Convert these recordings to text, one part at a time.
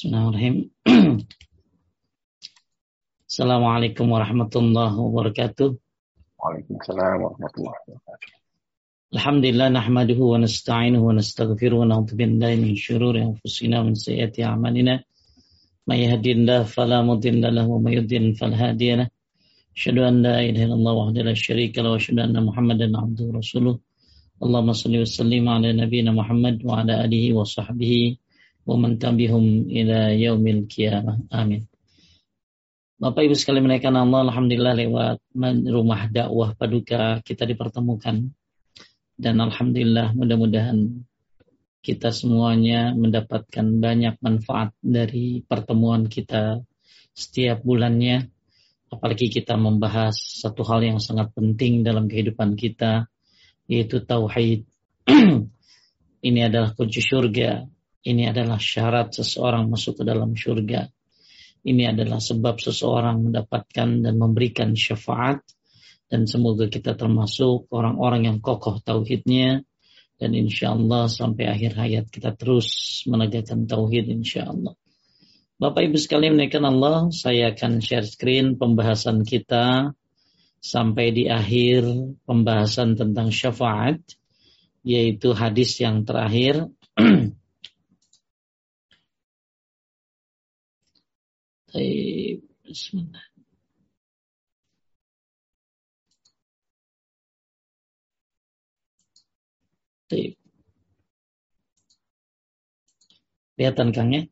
Bismillahirrahmanirrahim. Assalamualaikum warahmatullahi wabarakatuh. Waalaikumsalam warahmatullahi wabarakatuh. Alhamdulillah nahmaduhu wa nasta'inuhu wa nastaghfiruhu wa na'udzu billahi min shururi anfusina wa min sayyiati a'malina. May yahdihillahu fala mudilla lahu wa may yudlil fala hadiya lahu. Asyhadu an la ilaha illallah wahdahu la syarika lahu wa asyhadu anna Muhammadan abduhu wa rasuluh. Allahumma shalli wa sallim ala nabiyyina Muhammad wa ala alihi wa sahbihi wa man tabi'hum ila yaumil qiyamah. Amin. Bapak Ibu sekalian menaikkan Allah, Alhamdulillah lewat rumah dakwah paduka kita dipertemukan. Dan Alhamdulillah mudah-mudahan kita semuanya mendapatkan banyak manfaat dari pertemuan kita setiap bulannya. Apalagi kita membahas satu hal yang sangat penting dalam kehidupan kita, yaitu Tauhid. Ini adalah kunci surga ini adalah syarat seseorang masuk ke dalam surga. Ini adalah sebab seseorang mendapatkan dan memberikan syafaat. Dan semoga kita termasuk orang-orang yang kokoh tauhidnya. Dan insya Allah sampai akhir hayat kita terus menegakkan tauhid insya Allah. Bapak Ibu sekalian menaikkan Allah, saya akan share screen pembahasan kita sampai di akhir pembahasan tentang syafaat, yaitu hadis yang terakhir طيب بسم الله طيب Kelihatan Kang ya?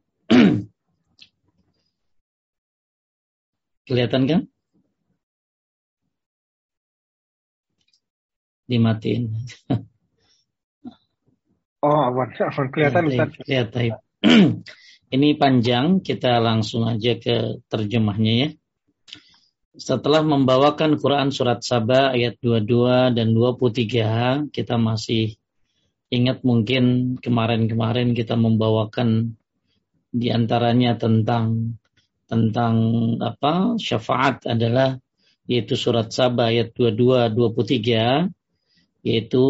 Kelihatan kan? Dimatiin. oh, awan, awan kelihatan ya, Ustaz. Kelihatan. ini panjang, kita langsung aja ke terjemahnya ya. Setelah membawakan Quran surat Sabah ayat 22 dan 23, kita masih ingat mungkin kemarin-kemarin kita membawakan di antaranya tentang tentang apa syafaat adalah yaitu surat Sabah ayat 22 23 yaitu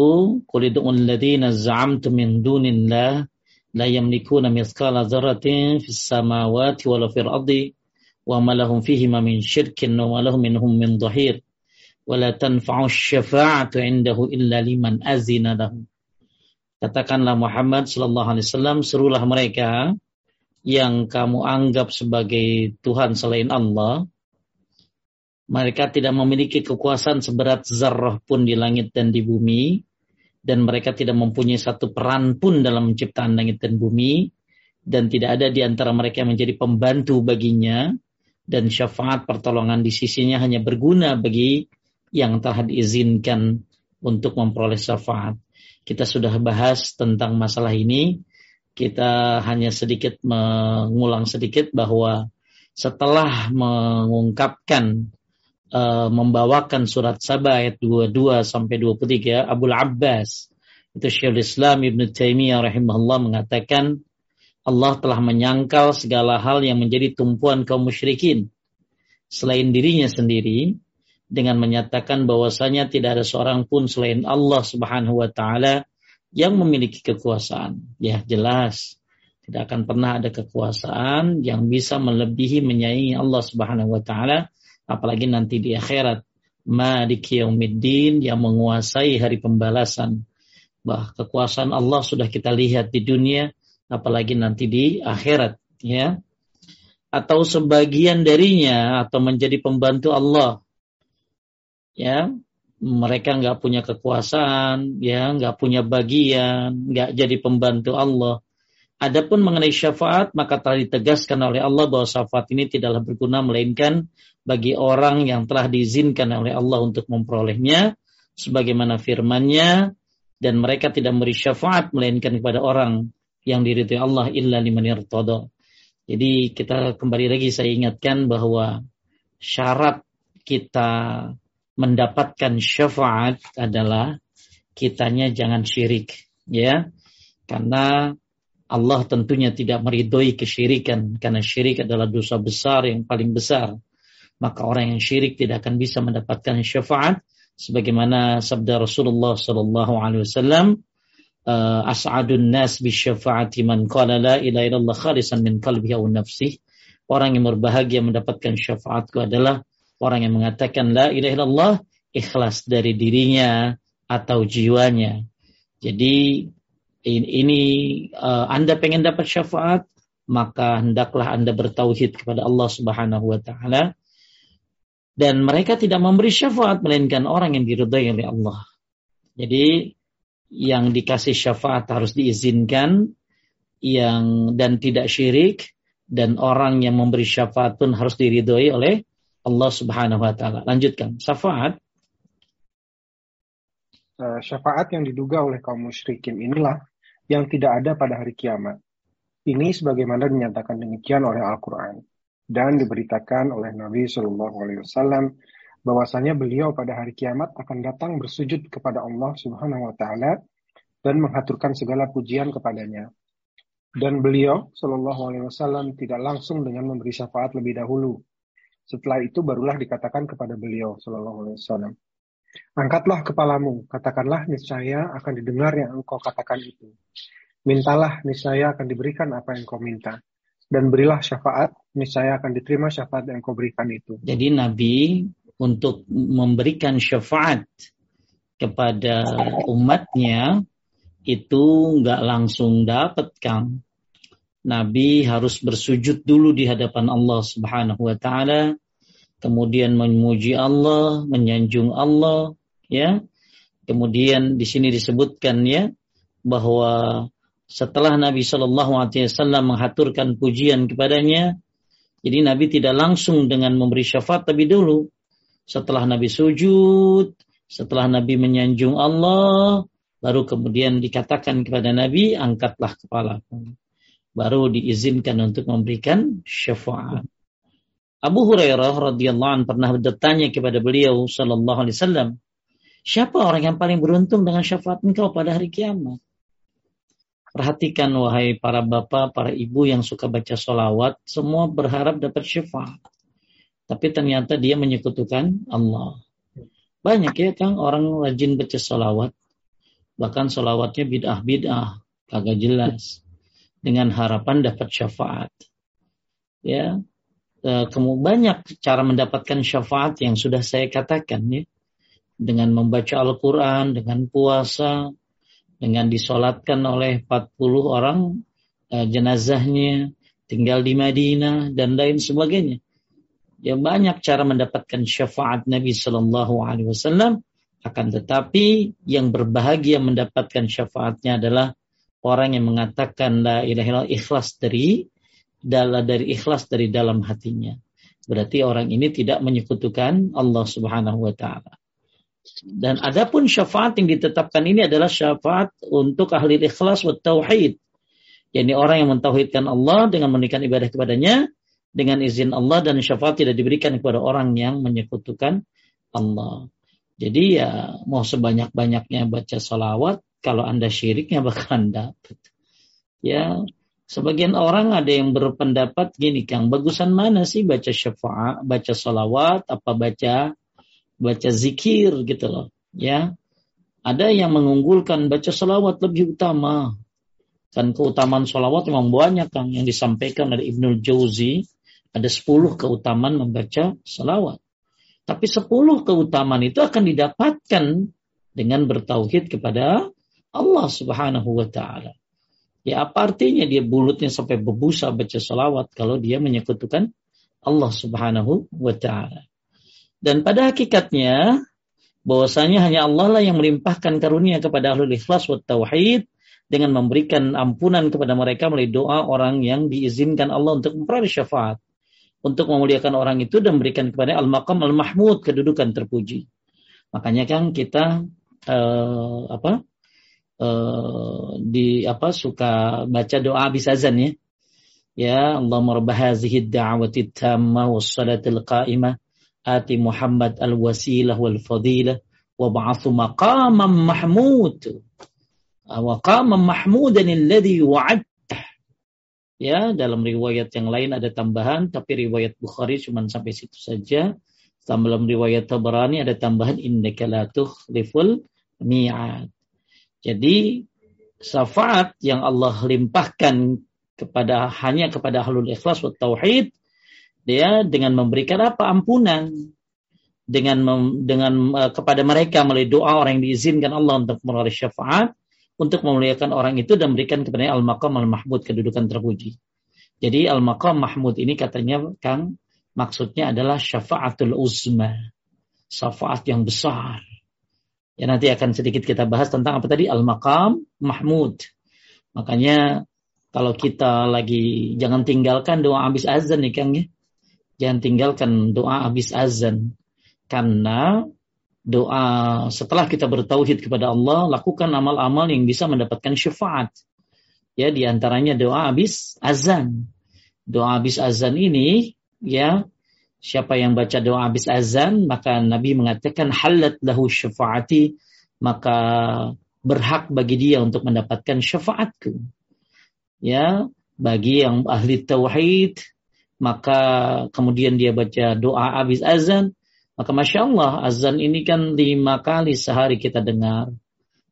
qul alladziina za'amtum min dunillah la yamlikuna mithqala dzarratin fis samawati wala fil ardi wa ma lahum fihi ma min syirkin wa lahum minhum min dhahir tanfa'u syafa'atu indahu illa liman azina lahu Katakanlah Muhammad sallallahu alaihi wasallam serulah mereka yang kamu anggap sebagai Tuhan selain Allah. Mereka tidak memiliki kekuasaan seberat zarrah pun di langit dan di bumi dan mereka tidak mempunyai satu peran pun dalam menciptakan langit dan bumi dan tidak ada di antara mereka yang menjadi pembantu baginya dan syafaat pertolongan di sisinya hanya berguna bagi yang telah diizinkan untuk memperoleh syafaat. Kita sudah bahas tentang masalah ini. Kita hanya sedikit mengulang sedikit bahwa setelah mengungkapkan uh, membawakan surat Sabah ayat 22 sampai 23 Abu Abbas itu Syekhul Islam Ibn Taimiyah rahimahullah mengatakan Allah telah menyangkal segala hal yang menjadi tumpuan kaum musyrikin selain dirinya sendiri dengan menyatakan bahwasanya tidak ada seorang pun selain Allah Subhanahu wa taala yang memiliki kekuasaan. Ya, jelas tidak akan pernah ada kekuasaan yang bisa melebihi menyayangi Allah Subhanahu wa taala apalagi nanti di akhirat Yaumiddin yang menguasai hari pembalasan. Bah kekuasaan Allah sudah kita lihat di dunia apalagi nanti di akhirat ya. Atau sebagian darinya atau menjadi pembantu Allah ya. Mereka nggak punya kekuasaan ya nggak punya bagian nggak jadi pembantu Allah Adapun mengenai syafaat maka telah ditegaskan oleh Allah bahwa syafaat ini tidaklah berguna melainkan bagi orang yang telah diizinkan oleh Allah untuk memperolehnya sebagaimana firman-Nya dan mereka tidak memberi syafaat melainkan kepada orang yang diridhoi Allah illa liman irtada. Jadi kita kembali lagi saya ingatkan bahwa syarat kita mendapatkan syafaat adalah kitanya jangan syirik ya. Karena Allah tentunya tidak meridhoi kesyirikan karena syirik adalah dosa besar yang paling besar. Maka orang yang syirik tidak akan bisa mendapatkan syafaat sebagaimana sabda Rasulullah sallallahu alaihi wasallam uh, as'adun nas syafaati man qala la ilaha illallah khalisan min qalbihi aw nafsihi. Orang yang berbahagia mendapatkan syafaatku adalah orang yang mengatakan la ilaha illallah ikhlas dari dirinya atau jiwanya. Jadi ini uh, Anda pengen dapat syafaat, maka hendaklah Anda bertauhid kepada Allah Subhanahu wa taala. Dan mereka tidak memberi syafaat melainkan orang yang diridhai oleh Allah. Jadi yang dikasih syafaat harus diizinkan yang dan tidak syirik dan orang yang memberi syafaat pun harus diridhoi oleh Allah Subhanahu wa taala. Lanjutkan. Syafaat uh, syafaat yang diduga oleh kaum musyrikin inilah yang tidak ada pada hari kiamat. Ini sebagaimana dinyatakan demikian oleh Al-Quran dan diberitakan oleh Nabi Shallallahu Alaihi Wasallam bahwasanya beliau pada hari kiamat akan datang bersujud kepada Allah Subhanahu Wa Taala dan mengaturkan segala pujian kepadanya. Dan beliau Shallallahu Alaihi Wasallam tidak langsung dengan memberi syafaat lebih dahulu. Setelah itu barulah dikatakan kepada beliau Shallallahu Alaihi Wasallam, Angkatlah kepalamu, katakanlah niscaya akan didengar yang engkau katakan itu. Mintalah niscaya akan diberikan apa yang kau minta. Dan berilah syafaat, niscaya akan diterima syafaat yang kau berikan itu. Jadi Nabi untuk memberikan syafaat kepada umatnya itu nggak langsung dapat Kang. Nabi harus bersujud dulu di hadapan Allah Subhanahu wa taala kemudian memuji Allah, menyanjung Allah, ya. Kemudian di sini disebutkan ya bahwa setelah Nabi Shallallahu Alaihi Wasallam menghaturkan pujian kepadanya, jadi Nabi tidak langsung dengan memberi syafaat tapi dulu setelah Nabi sujud, setelah Nabi menyanjung Allah, baru kemudian dikatakan kepada Nabi angkatlah kepala, baru diizinkan untuk memberikan syafaat. Abu Hurairah radhiyallahu anhu pernah bertanya kepada beliau sallallahu alaihi wasallam, siapa orang yang paling beruntung dengan syafaat engkau pada hari kiamat? Perhatikan wahai para bapak, para ibu yang suka baca solawat, semua berharap dapat syafaat. Tapi ternyata dia menyekutukan Allah. Banyak ya Kang orang rajin baca solawat. Bahkan solawatnya bid'ah-bid'ah, kagak jelas. Dengan harapan dapat syafaat. Ya, banyak cara mendapatkan syafaat yang sudah saya katakan ya dengan membaca Al-Quran, dengan puasa, dengan disolatkan oleh 40 orang uh, jenazahnya, tinggal di Madinah dan lain sebagainya. Ya banyak cara mendapatkan syafaat Nabi Shallallahu Alaihi Wasallam. Akan tetapi yang berbahagia mendapatkan syafaatnya adalah orang yang mengatakan la ilaha illallah ikhlas dari dari ikhlas dari dalam hatinya. Berarti orang ini tidak menyekutukan Allah Subhanahu wa taala. Dan adapun syafaat yang ditetapkan ini adalah syafaat untuk ahli ikhlas wa tauhid. Yani orang yang mentauhidkan Allah dengan memberikan ibadah kepadanya dengan izin Allah dan syafaat tidak diberikan kepada orang yang menyekutukan Allah. Jadi ya mau sebanyak-banyaknya baca salawat, kalau anda syiriknya bakalan dapat. Ya Sebagian orang ada yang berpendapat gini Kang, bagusan mana sih baca syafaat, baca salawat, apa baca baca zikir gitu loh, ya. Ada yang mengunggulkan baca salawat lebih utama. Kan keutamaan salawat memang banyak Kang yang disampaikan oleh Ibnul Jauzi. Ada 10 keutamaan membaca salawat. Tapi 10 keutamaan itu akan didapatkan dengan bertauhid kepada Allah Subhanahu wa taala. Ya apa artinya dia bulutnya sampai berbusa baca salawat kalau dia menyekutukan Allah subhanahu wa ta'ala. Dan pada hakikatnya bahwasanya hanya Allah lah yang melimpahkan karunia kepada ahlul ikhlas wa tauhid dengan memberikan ampunan kepada mereka melalui doa orang yang diizinkan Allah untuk memperoleh syafaat untuk memuliakan orang itu dan memberikan kepada al-maqam al-mahmud kedudukan terpuji. Makanya kan kita uh, apa uh, di apa suka baca doa habis azan ya. Ya Allahumma rabb hadhihi ad-da'wati tamma was salatil qa'imah ati Muhammad al-wasilah wal fadilah wa ba'athu maqaman mahmud wa qaman mahmudan alladhi wa'adta ya dalam riwayat yang lain ada tambahan tapi riwayat Bukhari cuma sampai situ saja. Dalam riwayat Tabarani ada tambahan innaka la tukhliful mi'ad jadi syafaat yang Allah limpahkan kepada hanya kepada ahlul ikhlas wa tauhid dia dengan memberikan apa ampunan dengan mem, dengan uh, kepada mereka melalui doa orang yang diizinkan Allah untuk melalui syafaat untuk memuliakan orang itu dan memberikan kepada al-maqam al-mahmud kedudukan terpuji. Jadi al-maqam mahmud ini katanya Kang maksudnya adalah syafaatul uzma. Syafaat yang besar. Ya nanti akan sedikit kita bahas tentang apa tadi al-maqam mahmud. Makanya kalau kita lagi jangan tinggalkan doa habis azan nih Kang ya. Jangan tinggalkan doa habis azan. Karena doa setelah kita bertauhid kepada Allah, lakukan amal-amal yang bisa mendapatkan syafaat. Ya, di antaranya doa habis azan. Doa habis azan ini ya siapa yang baca doa habis azan maka Nabi mengatakan halat lahu syafaati maka berhak bagi dia untuk mendapatkan syafaatku. Ya, bagi yang ahli tauhid maka kemudian dia baca doa habis azan maka masya Allah azan ini kan lima kali sehari kita dengar.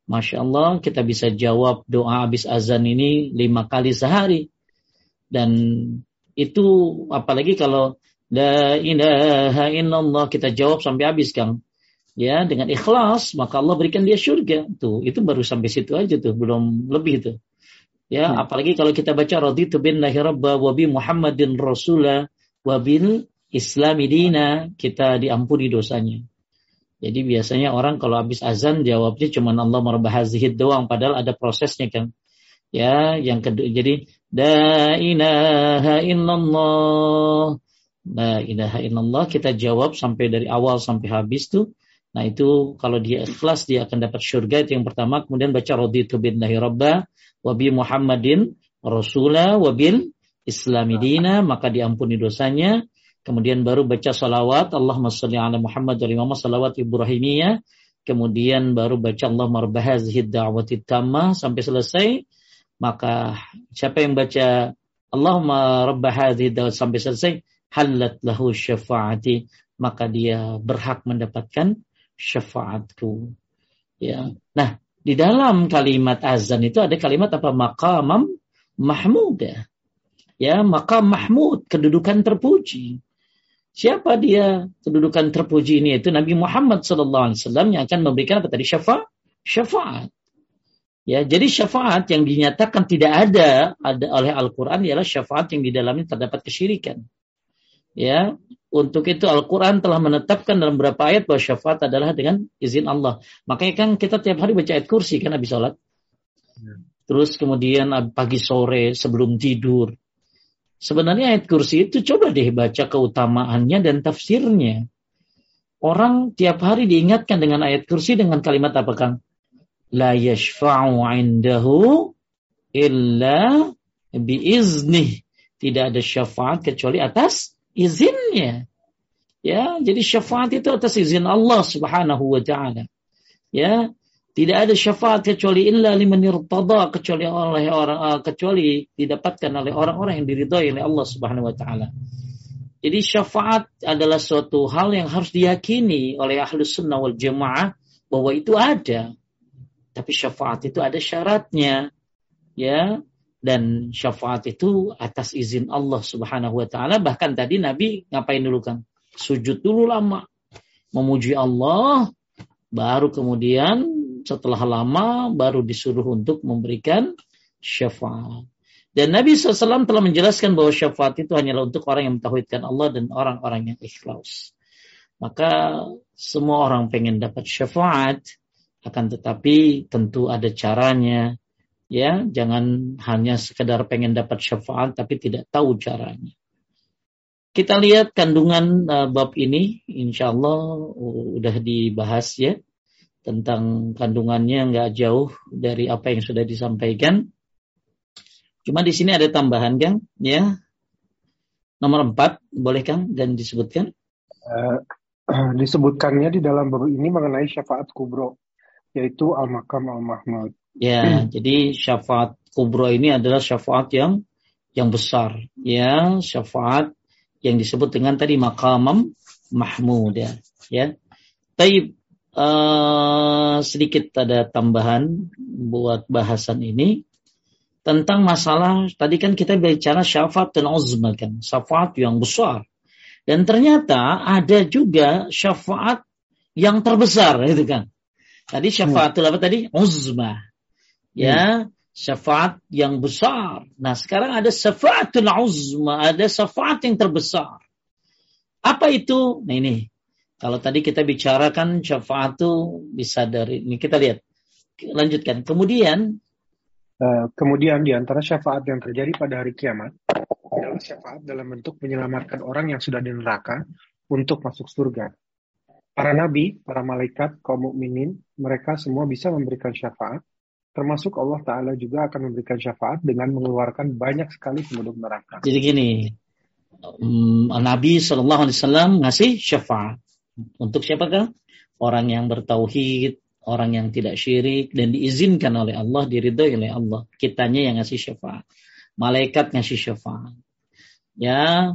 Masya Allah kita bisa jawab doa habis azan ini lima kali sehari. Dan itu apalagi kalau La ilaha illallah kita jawab sampai habis Kang. Ya, dengan ikhlas maka Allah berikan dia surga. Tuh, itu baru sampai situ aja tuh, belum lebih tuh. Ya, hmm. apalagi kalau kita baca raditu billahi rabba wa bi Muhammadin rasula wa bil islami dina, kita diampuni dosanya. Jadi biasanya orang kalau habis azan jawabnya cuma Allah marbahazihid doang padahal ada prosesnya kan. Ya, yang kedua jadi la ilaha illallah La ilaha illallah kita jawab sampai dari awal sampai habis tuh. Nah itu kalau dia ikhlas dia akan dapat surga itu yang pertama. Kemudian baca raditu billahi rabba wa bi Muhammadin rasula wa bil islami dina maka diampuni dosanya. Kemudian baru baca salawat Allahumma salli ala Muhammad wa Muhammad salawat Ibrahimiyah. Kemudian baru baca Allah marbahazihid da'wati tamah sampai selesai. Maka siapa yang baca Allahumma rabbah sampai selesai halat lahu syafaati maka dia berhak mendapatkan syafaatku. Ya. Nah, di dalam kalimat azan itu ada kalimat apa? Maqamam mahmud. Ya, maqam mahmud, kedudukan terpuji. Siapa dia kedudukan terpuji ini? Itu Nabi Muhammad SAW yang akan memberikan apa tadi? Syafa syafaat. Ya, jadi syafaat yang dinyatakan tidak ada ada oleh Al-Quran ialah syafaat yang di dalamnya terdapat kesyirikan. Ya, untuk itu Al-Quran telah menetapkan dalam beberapa ayat bahwa syafaat adalah dengan izin Allah. Makanya kan kita tiap hari baca ayat kursi kan habis sholat. Ya. Terus kemudian pagi sore sebelum tidur. Sebenarnya ayat kursi itu coba deh baca keutamaannya dan tafsirnya. Orang tiap hari diingatkan dengan ayat kursi dengan kalimat apa Kang? La yashfa'u indahu illa biiznih. Tidak ada syafaat kecuali atas izinnya. Ya, jadi syafaat itu atas izin Allah Subhanahu wa taala. Ya, tidak ada syafaat kecuali illa liman irtada kecuali oleh orang uh, kecuali didapatkan oleh orang-orang yang diridhai oleh Allah Subhanahu wa taala. Jadi syafaat adalah suatu hal yang harus diyakini oleh ahlu sunnah wal jamaah bahwa itu ada. Tapi syafaat itu ada syaratnya. Ya, dan syafaat itu atas izin Allah Subhanahu wa taala. Bahkan tadi Nabi ngapain dulu kan sujud dulu lama. Memuji Allah baru kemudian setelah lama baru disuruh untuk memberikan syafaat. Dan Nabi SAW telah menjelaskan bahwa syafaat itu hanyalah untuk orang yang mentauhidkan Allah dan orang-orang yang ikhlas. Maka semua orang pengen dapat syafaat, akan tetapi tentu ada caranya, ya jangan hanya sekedar pengen dapat syafaat tapi tidak tahu caranya. Kita lihat kandungan uh, bab ini. Insya Allah udah dibahas ya tentang kandungannya nggak jauh dari apa yang sudah disampaikan. Cuma di sini ada tambahan kan ya. Nomor empat boleh kang dan disebutkan? Uh, disebutkannya di dalam bab ini mengenai syafaat kubro yaitu al-makam al-mahmud Ya, hmm. jadi syafaat kubro ini adalah syafaat yang yang besar, ya, syafaat yang disebut dengan tadi makamam mahmud ya. Ya. Taib uh, sedikit ada tambahan buat bahasan ini tentang masalah tadi kan kita bicara syafaat dan uzma kan, syafaat yang besar. Dan ternyata ada juga syafaat yang terbesar itu kan. Tadi syafaat hmm. apa tadi? Uzma. Ya, hmm. syafaat yang besar. Nah, sekarang ada syafaatul uzma, ada syafaat yang terbesar. Apa itu? Nah ini kalau tadi kita bicarakan syafaat itu bisa dari ini kita lihat lanjutkan. Kemudian uh, kemudian di antara syafaat yang terjadi pada hari kiamat adalah syafaat dalam bentuk menyelamatkan orang yang sudah di neraka untuk masuk surga. Para nabi, para malaikat, kaum mukminin, mereka semua bisa memberikan syafaat, termasuk Allah Ta'ala juga akan memberikan syafaat dengan mengeluarkan banyak sekali penduduk neraka. Jadi gini, um, Nabi Shallallahu Alaihi Wasallam ngasih syafaat untuk siapakah? Orang yang bertauhid, orang yang tidak syirik dan diizinkan oleh Allah, diridhoi oleh Allah. Kitanya yang ngasih syafaat. Malaikat ngasih syafaat. Ya,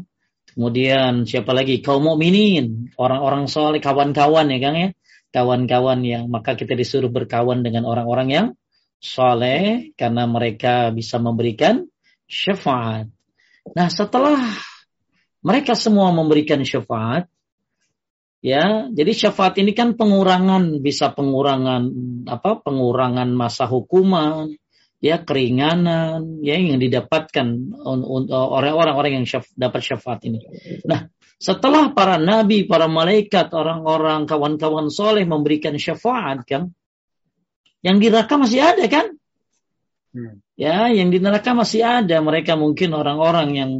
kemudian siapa lagi? Kaum mukminin, orang-orang soleh, kawan-kawan ya Kang ya. Kawan-kawan yang maka kita disuruh berkawan dengan orang-orang yang soleh karena mereka bisa memberikan syafaat. Nah setelah mereka semua memberikan syafaat, Ya, jadi syafaat ini kan pengurangan bisa pengurangan apa? Pengurangan masa hukuman, ya keringanan, ya yang didapatkan oleh orang-orang yang syaf, dapat syafaat ini. Nah, setelah para nabi, para malaikat, orang-orang kawan-kawan soleh memberikan syafaat kan, yang di neraka masih ada kan? Hmm. Ya, yang di neraka masih ada. Mereka mungkin orang-orang yang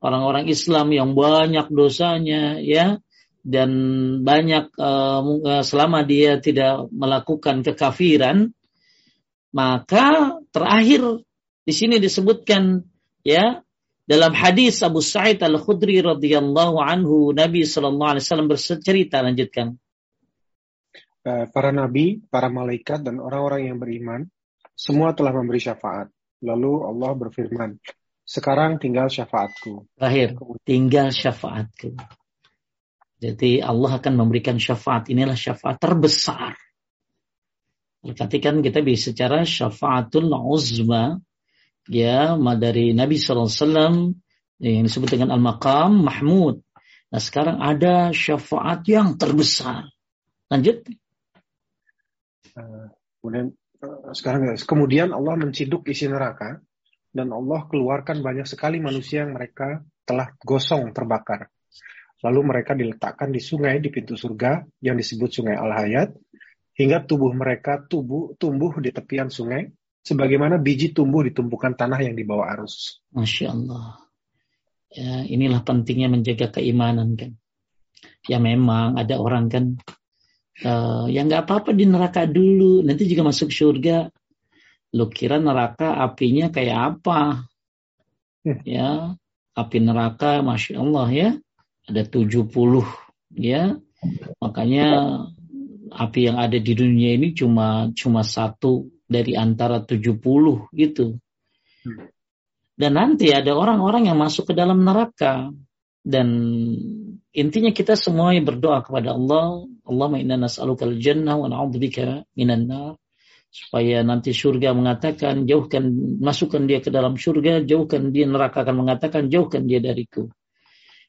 orang-orang Islam yang banyak dosanya, ya dan banyak uh, selama dia tidak melakukan kekafiran maka terakhir di sini disebutkan ya dalam hadis Abu Sa'id Al-Khudri radhiyallahu anhu Nabi sallallahu alaihi wasallam bercerita lanjutkan para nabi, para malaikat dan orang-orang yang beriman semua telah memberi syafaat. Lalu Allah berfirman, sekarang tinggal syafaatku. Terakhir, tinggal syafaatku. Jadi Allah akan memberikan syafaat. Inilah syafaat terbesar. Berarti kan kita bisa secara syafaatul uzma ya dari Nabi SAW yang disebut dengan al-maqam mahmud. Nah sekarang ada syafaat yang terbesar. Lanjut. Kemudian uh, sekarang kemudian Allah menciduk isi neraka dan Allah keluarkan banyak sekali manusia yang mereka telah gosong terbakar. Lalu mereka diletakkan di sungai di pintu surga yang disebut Sungai Al-Hayat hingga tubuh mereka tubuh, tumbuh di tepian sungai sebagaimana biji tumbuh di tumpukan tanah yang dibawa arus. Masya Allah. Ya, inilah pentingnya menjaga keimanan kan. Ya memang ada orang kan uh, yang nggak apa-apa di neraka dulu, nanti juga masuk surga. Lu kira neraka apinya kayak apa? Hmm. Ya, api neraka, masya Allah ya ada 70 ya. Makanya api yang ada di dunia ini cuma cuma satu dari antara 70 gitu. Dan nanti ada orang-orang yang masuk ke dalam neraka dan intinya kita semua berdoa kepada Allah, Allahumma inna nas'alukal jannah wa na'udzubika minan nar supaya nanti surga mengatakan jauhkan masukkan dia ke dalam surga jauhkan dia neraka akan mengatakan jauhkan dia dariku.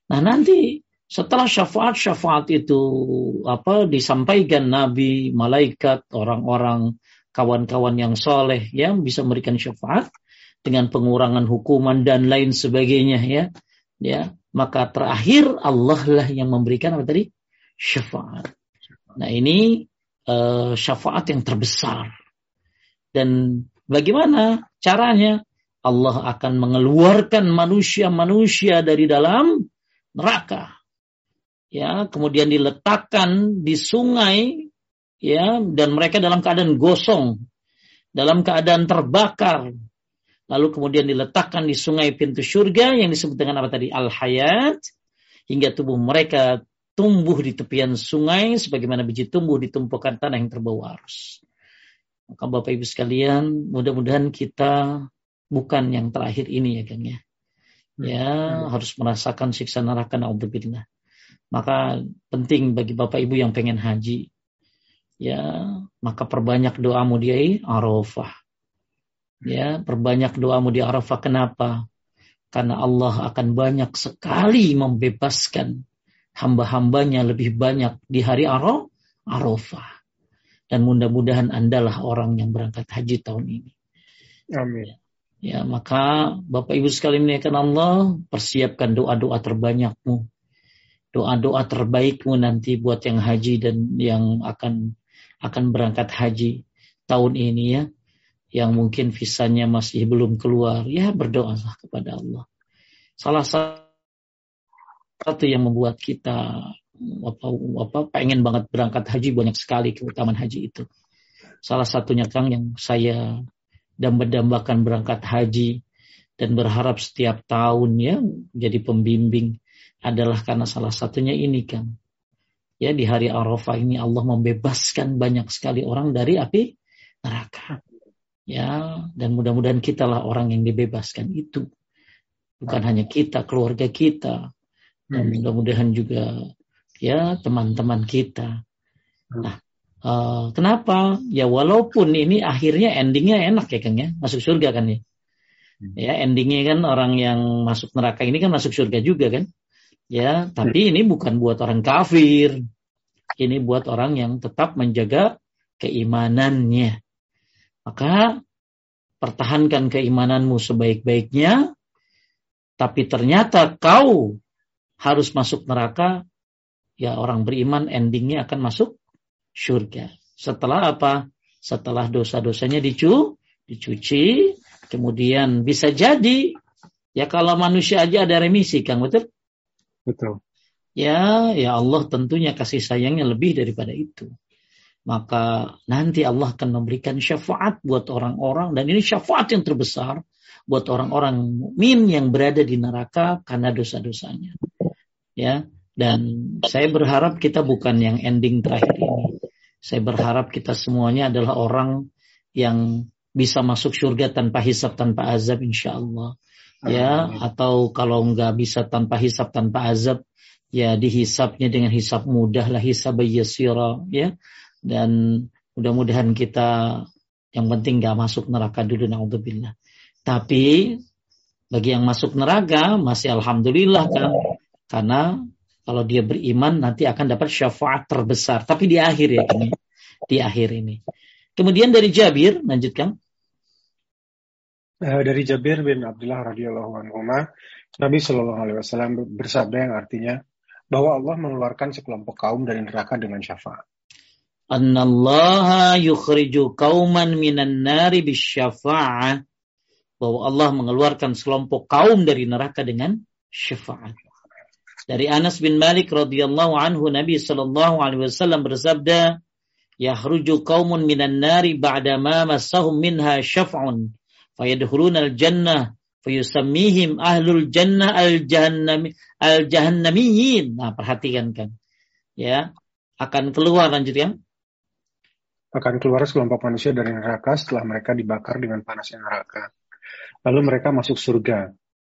Nah nanti setelah syafaat-syafaat itu apa disampaikan Nabi, malaikat, orang-orang kawan-kawan yang soleh ya bisa memberikan syafaat dengan pengurangan hukuman dan lain sebagainya ya. Ya maka terakhir Allah lah yang memberikan apa tadi syafaat. Nah ini uh, syafaat yang terbesar dan bagaimana caranya Allah akan mengeluarkan manusia-manusia dari dalam neraka. Ya, kemudian diletakkan di sungai ya dan mereka dalam keadaan gosong, dalam keadaan terbakar. Lalu kemudian diletakkan di sungai pintu surga yang disebut dengan apa tadi? Al-Hayat hingga tubuh mereka tumbuh di tepian sungai sebagaimana biji tumbuh di tumpukan tanah yang terbawa arus. Maka Bapak Ibu sekalian, mudah-mudahan kita bukan yang terakhir ini ya Kang ya ya hmm. harus merasakan siksa neraka naudzubillah. Maka penting bagi Bapak Ibu yang pengen haji ya maka perbanyak doamu di Arafah. Ya, perbanyak doamu di Arafah. Kenapa? Karena Allah akan banyak sekali membebaskan hamba-hambanya lebih banyak di hari Arafah. Dan mudah-mudahan Andalah orang yang berangkat haji tahun ini. Amin. Ya, maka Bapak Ibu sekalian akan Allah, persiapkan doa-doa terbanyakmu. Doa-doa terbaikmu nanti buat yang haji dan yang akan akan berangkat haji tahun ini ya. Yang mungkin visanya masih belum keluar, ya berdoalah kepada Allah. Salah satu yang membuat kita apa, apa pengen banget berangkat haji banyak sekali keutamaan haji itu. Salah satunya Kang yang saya dan mendambakan berangkat haji dan berharap setiap tahun ya jadi pembimbing adalah karena salah satunya ini kan ya di hari Arafah ini Allah membebaskan banyak sekali orang dari api neraka ya dan mudah-mudahan kitalah orang yang dibebaskan itu bukan hanya kita keluarga kita dan mudah-mudahan juga ya teman-teman kita nah Uh, kenapa? Ya walaupun ini akhirnya endingnya enak ya Kang ya, masuk surga kan ya. Hmm. Ya endingnya kan orang yang masuk neraka ini kan masuk surga juga kan. Ya, tapi hmm. ini bukan buat orang kafir. Ini buat orang yang tetap menjaga keimanannya. Maka pertahankan keimananmu sebaik-baiknya. Tapi ternyata kau harus masuk neraka, ya orang beriman endingnya akan masuk surga. Setelah apa? Setelah dosa-dosanya dicu, dicuci, kemudian bisa jadi ya kalau manusia aja ada remisi, Kang, betul? Betul. Ya, ya Allah tentunya kasih sayangnya lebih daripada itu. Maka nanti Allah akan memberikan syafaat buat orang-orang dan ini syafaat yang terbesar buat orang-orang mukmin yang berada di neraka karena dosa-dosanya. Ya, dan saya berharap kita bukan yang ending terakhir ini. Saya berharap kita semuanya adalah orang yang bisa masuk surga tanpa hisap tanpa azab insya Allah ya atau kalau nggak bisa tanpa hisap tanpa azab ya dihisapnya dengan hisap mudah lah hisab yasira ya dan mudah-mudahan kita yang penting nggak masuk neraka dulu naudzubillah tapi bagi yang masuk neraka masih alhamdulillah kan karena kalau dia beriman nanti akan dapat syafaat terbesar. Tapi di akhir ya ini. Di akhir ini. Kemudian dari Jabir, lanjutkan. Uh, dari Jabir bin Abdullah radhiyallahu anhu, Nabi Shallallahu alaihi wasallam bersabda yang artinya bahwa Allah mengeluarkan sekelompok kaum dari neraka dengan syafaat. Annallaha yukhriju kauman minan nari bisyafa'ah. Bahwa Allah mengeluarkan sekelompok kaum dari neraka dengan syafaat. Dari Anas bin Malik radhiyallahu anhu Nabi sallallahu alaihi wasallam bersabda, "Yahruju qaumun minan nari ba'da ma massahum minha syaf'un, fayadkhuluna al-jannah fayusammihim ahlul jannah al-jahannami al-jahannamiyyin." Nah, perhatikan kan. Ya, akan keluar lanjut ya. Akan keluar sekelompok manusia dari neraka setelah mereka dibakar dengan panasnya neraka. Lalu mereka masuk surga.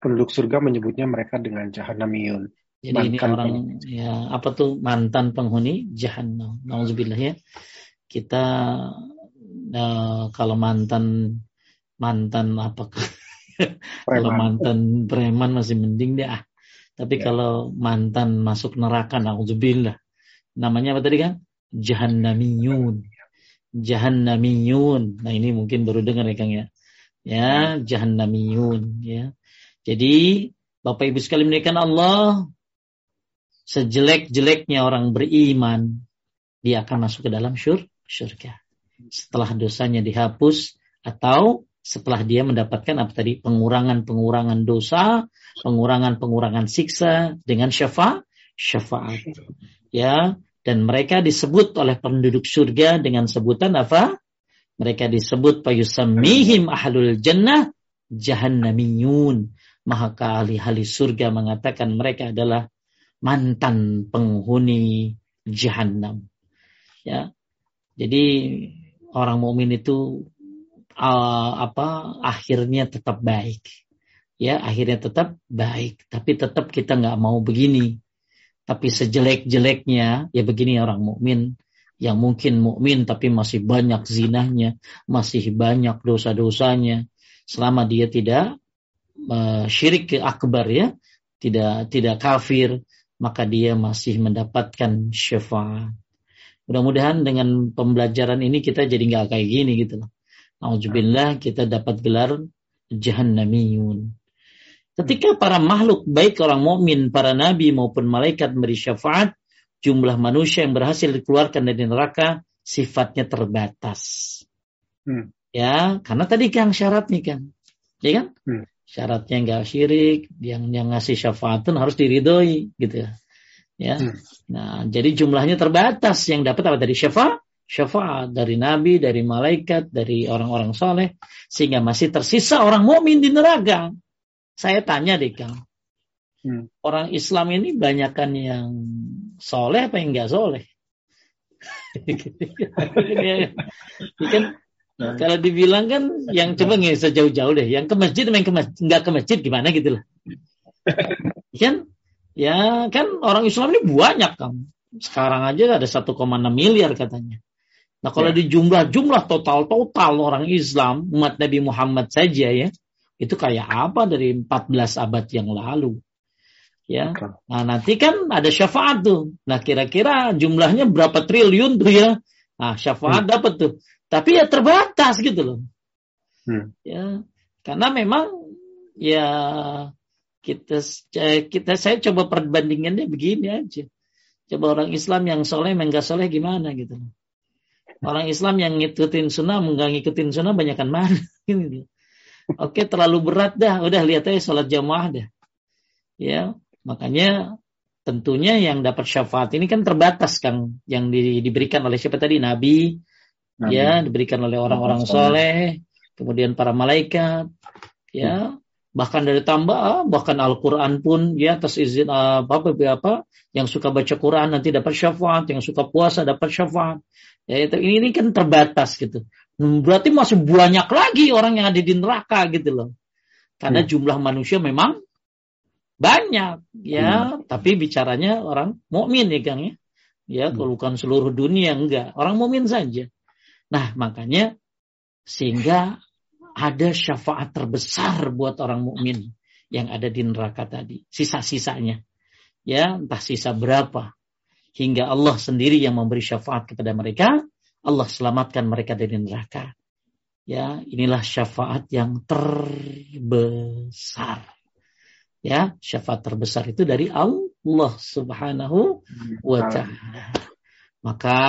Penduduk surga menyebutnya mereka dengan jahanamiyun. Jadi mantan ini orang ya apa tuh mantan penghuni jahanam. Nauzubillah ya. Kita uh, kalau mantan mantan apa kalau mantan preman masih mending deh ah. Tapi ya. kalau mantan masuk neraka nauzubillah. Namanya apa tadi kan? Jahannamiyun. Jahannamiyun. Nah, ini mungkin baru dengar ya Kang ya. Ya, jahannamiyun ya. Jadi Bapak Ibu sekalian menaikkan Allah, sejelek-jeleknya orang beriman, dia akan masuk ke dalam syur, syurga. Setelah dosanya dihapus atau setelah dia mendapatkan apa tadi pengurangan-pengurangan dosa, pengurangan-pengurangan siksa dengan syafa syafaat. Ya, dan mereka disebut oleh penduduk surga dengan sebutan apa? Mereka disebut payusamihim ahlul jannah jahannamiyun. Maka ahli-ahli surga mengatakan mereka adalah mantan penghuni jahanam. Ya. Jadi orang mukmin itu uh, apa akhirnya tetap baik. Ya, akhirnya tetap baik, tapi tetap kita nggak mau begini. Tapi sejelek-jeleknya ya begini orang mukmin yang mungkin mukmin tapi masih banyak zinahnya, masih banyak dosa-dosanya, selama dia tidak uh, syirik ke akbar ya, tidak tidak kafir, maka dia masih mendapatkan syafaat. Mudah-mudahan dengan pembelajaran ini kita jadi nggak kayak gini gitu loh. Alhamdulillah kita dapat gelar jahannamiyun. Ketika para makhluk baik orang mukmin, para nabi maupun malaikat memberi syafaat, jumlah manusia yang berhasil dikeluarkan dari neraka sifatnya terbatas. Hmm. Ya, karena tadi kan syaratnya kan, ya kan? Hmm. Syaratnya nggak syirik, yang yang ngasih syafaat harus diridhoi, gitu ya. Ya, hmm. nah jadi jumlahnya terbatas yang dapat apa tadi syafaat? Syafaat dari nabi, dari malaikat, dari orang-orang soleh, sehingga masih tersisa orang mukmin di neraka. Saya tanya deh Kang, hmm. orang Islam ini banyakkan yang soleh apa yang nggak soleh? kan nah. kalau dibilang kan yang coba nggak sejauh-jauh deh, yang ke masjid main ke masjid, nggak ke masjid gimana gitu loh. kan ya kan orang Islam ini banyak kan. Sekarang aja ada 1,6 miliar katanya. Nah kalau ya. di jumlah-jumlah total-total orang Islam umat Nabi Muhammad saja ya itu kayak apa dari 14 abad yang lalu. Ya. Nah, nanti kan ada syafaat tuh. Nah, kira-kira jumlahnya berapa triliun tuh ya? Nah, syafaat hmm. dapat tuh. Tapi ya terbatas gitu loh. Hmm. Ya. Karena memang ya kita kita saya coba perbandingannya begini aja. Coba orang Islam yang soleh, enggak soleh gimana gitu. Orang Islam yang ngikutin sunnah, enggak ngikutin sunnah, banyakkan mana. Gitu. Oke, terlalu berat dah. Udah lihat aja sholat jamaah dah. Ya, makanya tentunya yang dapat syafaat ini kan terbatas Kang. Yang di, diberikan oleh siapa tadi? Nabi, Nabi. ya diberikan oleh orang-orang soleh kemudian para malaikat. Ya bahkan dari tambah bahkan Al-Qur'an pun ya atas izin apa apa apa yang suka baca Quran nanti dapat syafaat yang suka puasa dapat syafaat. Ya itu ini, ini kan terbatas gitu. Hmm, berarti masih banyak lagi orang yang ada di neraka gitu loh. Karena hmm. jumlah manusia memang banyak ya, hmm. tapi bicaranya orang mukmin ya Kang ya. Ya, hmm. kalau bukan seluruh dunia enggak, orang mukmin saja. Nah, makanya sehingga ada syafaat terbesar buat orang mukmin yang ada di neraka tadi, sisa-sisanya. Ya, entah sisa berapa. Hingga Allah sendiri yang memberi syafaat kepada mereka Allah selamatkan mereka dari neraka. Ya, inilah syafaat yang terbesar. Ya, syafaat terbesar itu dari Allah Subhanahu wa taala. Maka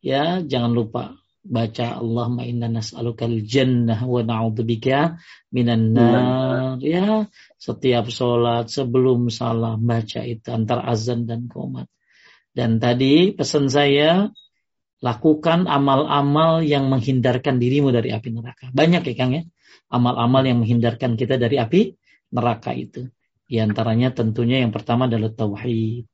ya jangan lupa baca Allahumma inna nas'alukal jannah wa na'udzubika minan nar ya setiap sholat sebelum salam baca itu antar azan dan komat dan tadi pesan saya lakukan amal-amal yang menghindarkan dirimu dari api neraka. Banyak ya Kang ya, amal-amal yang menghindarkan kita dari api neraka itu. Di antaranya tentunya yang pertama adalah tauhid.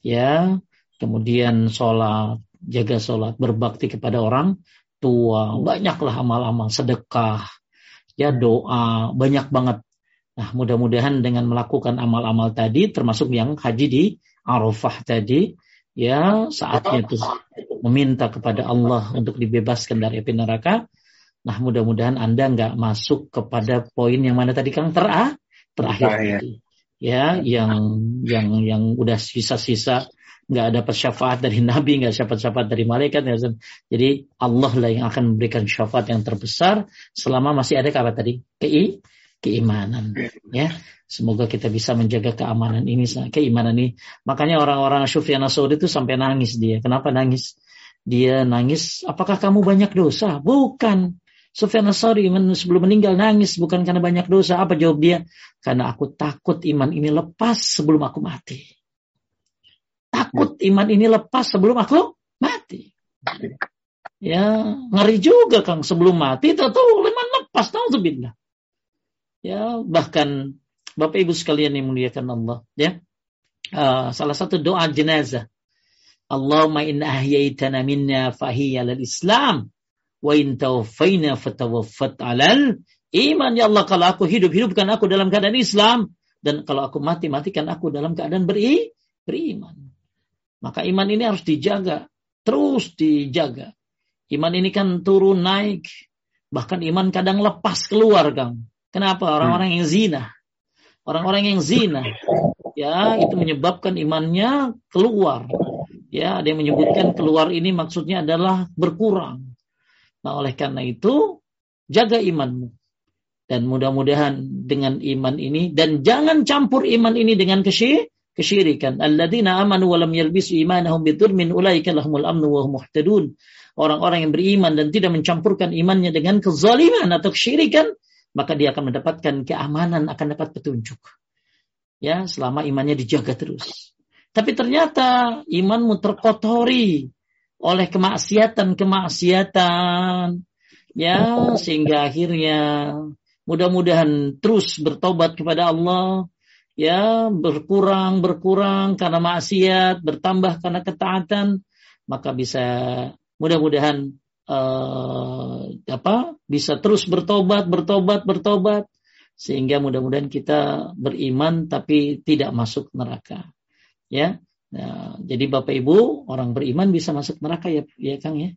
Ya, kemudian sholat, jaga sholat, berbakti kepada orang tua. Banyaklah amal-amal sedekah, ya doa, banyak banget. Nah, mudah-mudahan dengan melakukan amal-amal tadi, termasuk yang haji di Arafah tadi, ya saatnya itu meminta kepada Allah untuk dibebaskan dari api neraka. Nah mudah-mudahan Anda nggak masuk kepada poin yang mana tadi Kang terah terakhir tadi. Ya, yang yang yang udah sisa-sisa nggak dapat syafaat dari Nabi, nggak dapat syafaat dari malaikat. Ya. Jadi Allah lah yang akan memberikan syafaat yang terbesar selama masih ada apa tadi? Kei, keimanan. Ya, Semoga kita bisa menjaga keamanan ini, keimanan ini. Makanya orang-orang Sufyan Saudi itu sampai nangis dia. Kenapa nangis? Dia nangis, apakah kamu banyak dosa? Bukan. Sufyan Saudi sebelum meninggal nangis bukan karena banyak dosa. Apa jawab dia? Karena aku takut iman ini lepas sebelum aku mati. Takut iman ini lepas sebelum aku mati. Ya, ngeri juga Kang sebelum mati tahu iman lepas tahu Ya, bahkan Bapak Ibu sekalian yang muliakan Allah, ya. Uh, salah satu doa jenazah. Allahumma inna ahyaitana minna fahiyya lal Islam wa in tawaffayna fatawaffat alal iman ya Allah kalau aku hidup hidupkan aku dalam keadaan Islam dan kalau aku mati matikan aku dalam keadaan beri beriman. Maka iman ini harus dijaga. terus dijaga. Iman ini kan turun naik, bahkan iman kadang lepas keluar, Kang. Kenapa? Orang-orang yang zina. Orang-orang yang zina, ya itu menyebabkan imannya keluar. Ya, ada yang menyebutkan keluar ini maksudnya adalah berkurang. Nah, oleh karena itu jaga imanmu. Dan mudah-mudahan dengan iman ini dan jangan campur iman ini dengan kesyirikan kesyirikan. Alladzina amanu wa lam yalbisu imanahum bidzulmin ulaika lahumul amnu wa hum muhtadun. Orang-orang yang beriman dan tidak mencampurkan imannya dengan kezaliman atau kesyirikan, maka dia akan mendapatkan keamanan, akan dapat petunjuk. Ya, selama imannya dijaga terus. Tapi ternyata imanmu terkotori oleh kemaksiatan-kemaksiatan. Ya, sehingga akhirnya mudah-mudahan terus bertobat kepada Allah. Ya, berkurang, berkurang karena maksiat, bertambah karena ketaatan. Maka bisa mudah-mudahan uh, apa bisa terus bertobat, bertobat, bertobat sehingga mudah-mudahan kita beriman tapi tidak masuk neraka. Ya. Nah, jadi Bapak Ibu, orang beriman bisa masuk neraka ya, ya Kang ya.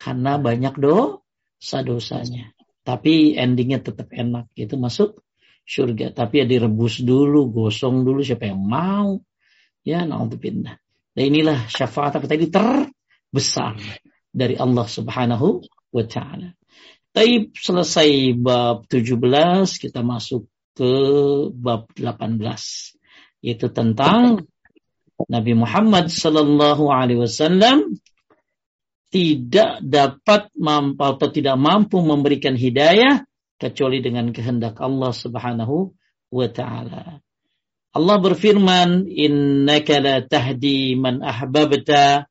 Karena banyak dosa-dosanya. Tapi endingnya tetap enak, itu masuk surga. Tapi ya direbus dulu, gosong dulu siapa yang mau. Ya, pindah. Nah inilah syafaat apa tadi terbesar dari Allah Subhanahu wa taala. Taib selesai bab 17, kita masuk ke bab 18 yaitu tentang Nabi Muhammad sallallahu alaihi wasallam tidak dapat mampu atau tidak mampu memberikan hidayah kecuali dengan kehendak Allah Subhanahu wa taala. Allah berfirman, "Innaka la tahdi man ahbabta,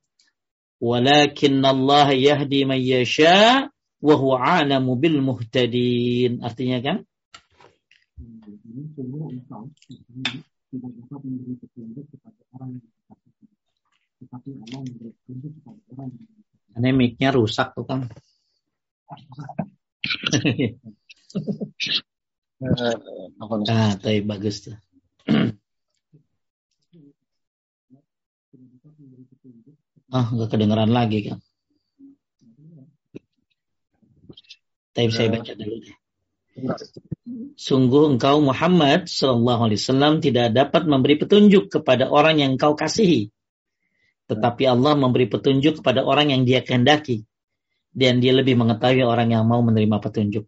walakin Allah yahdi man yasha wa huwa a'lamu bil muhtadin. Artinya kan? Ini mic-nya rusak tuh kan. ah, tapi bagus tuh. Ah, nggak kedengeran lagi kan. Tapi saya baca dulu deh. Sungguh engkau Muhammad Sallallahu Alaihi Wasallam tidak dapat memberi petunjuk kepada orang yang engkau kasihi, tetapi Allah memberi petunjuk kepada orang yang Dia kehendaki, dan Dia lebih mengetahui orang yang mau menerima petunjuk.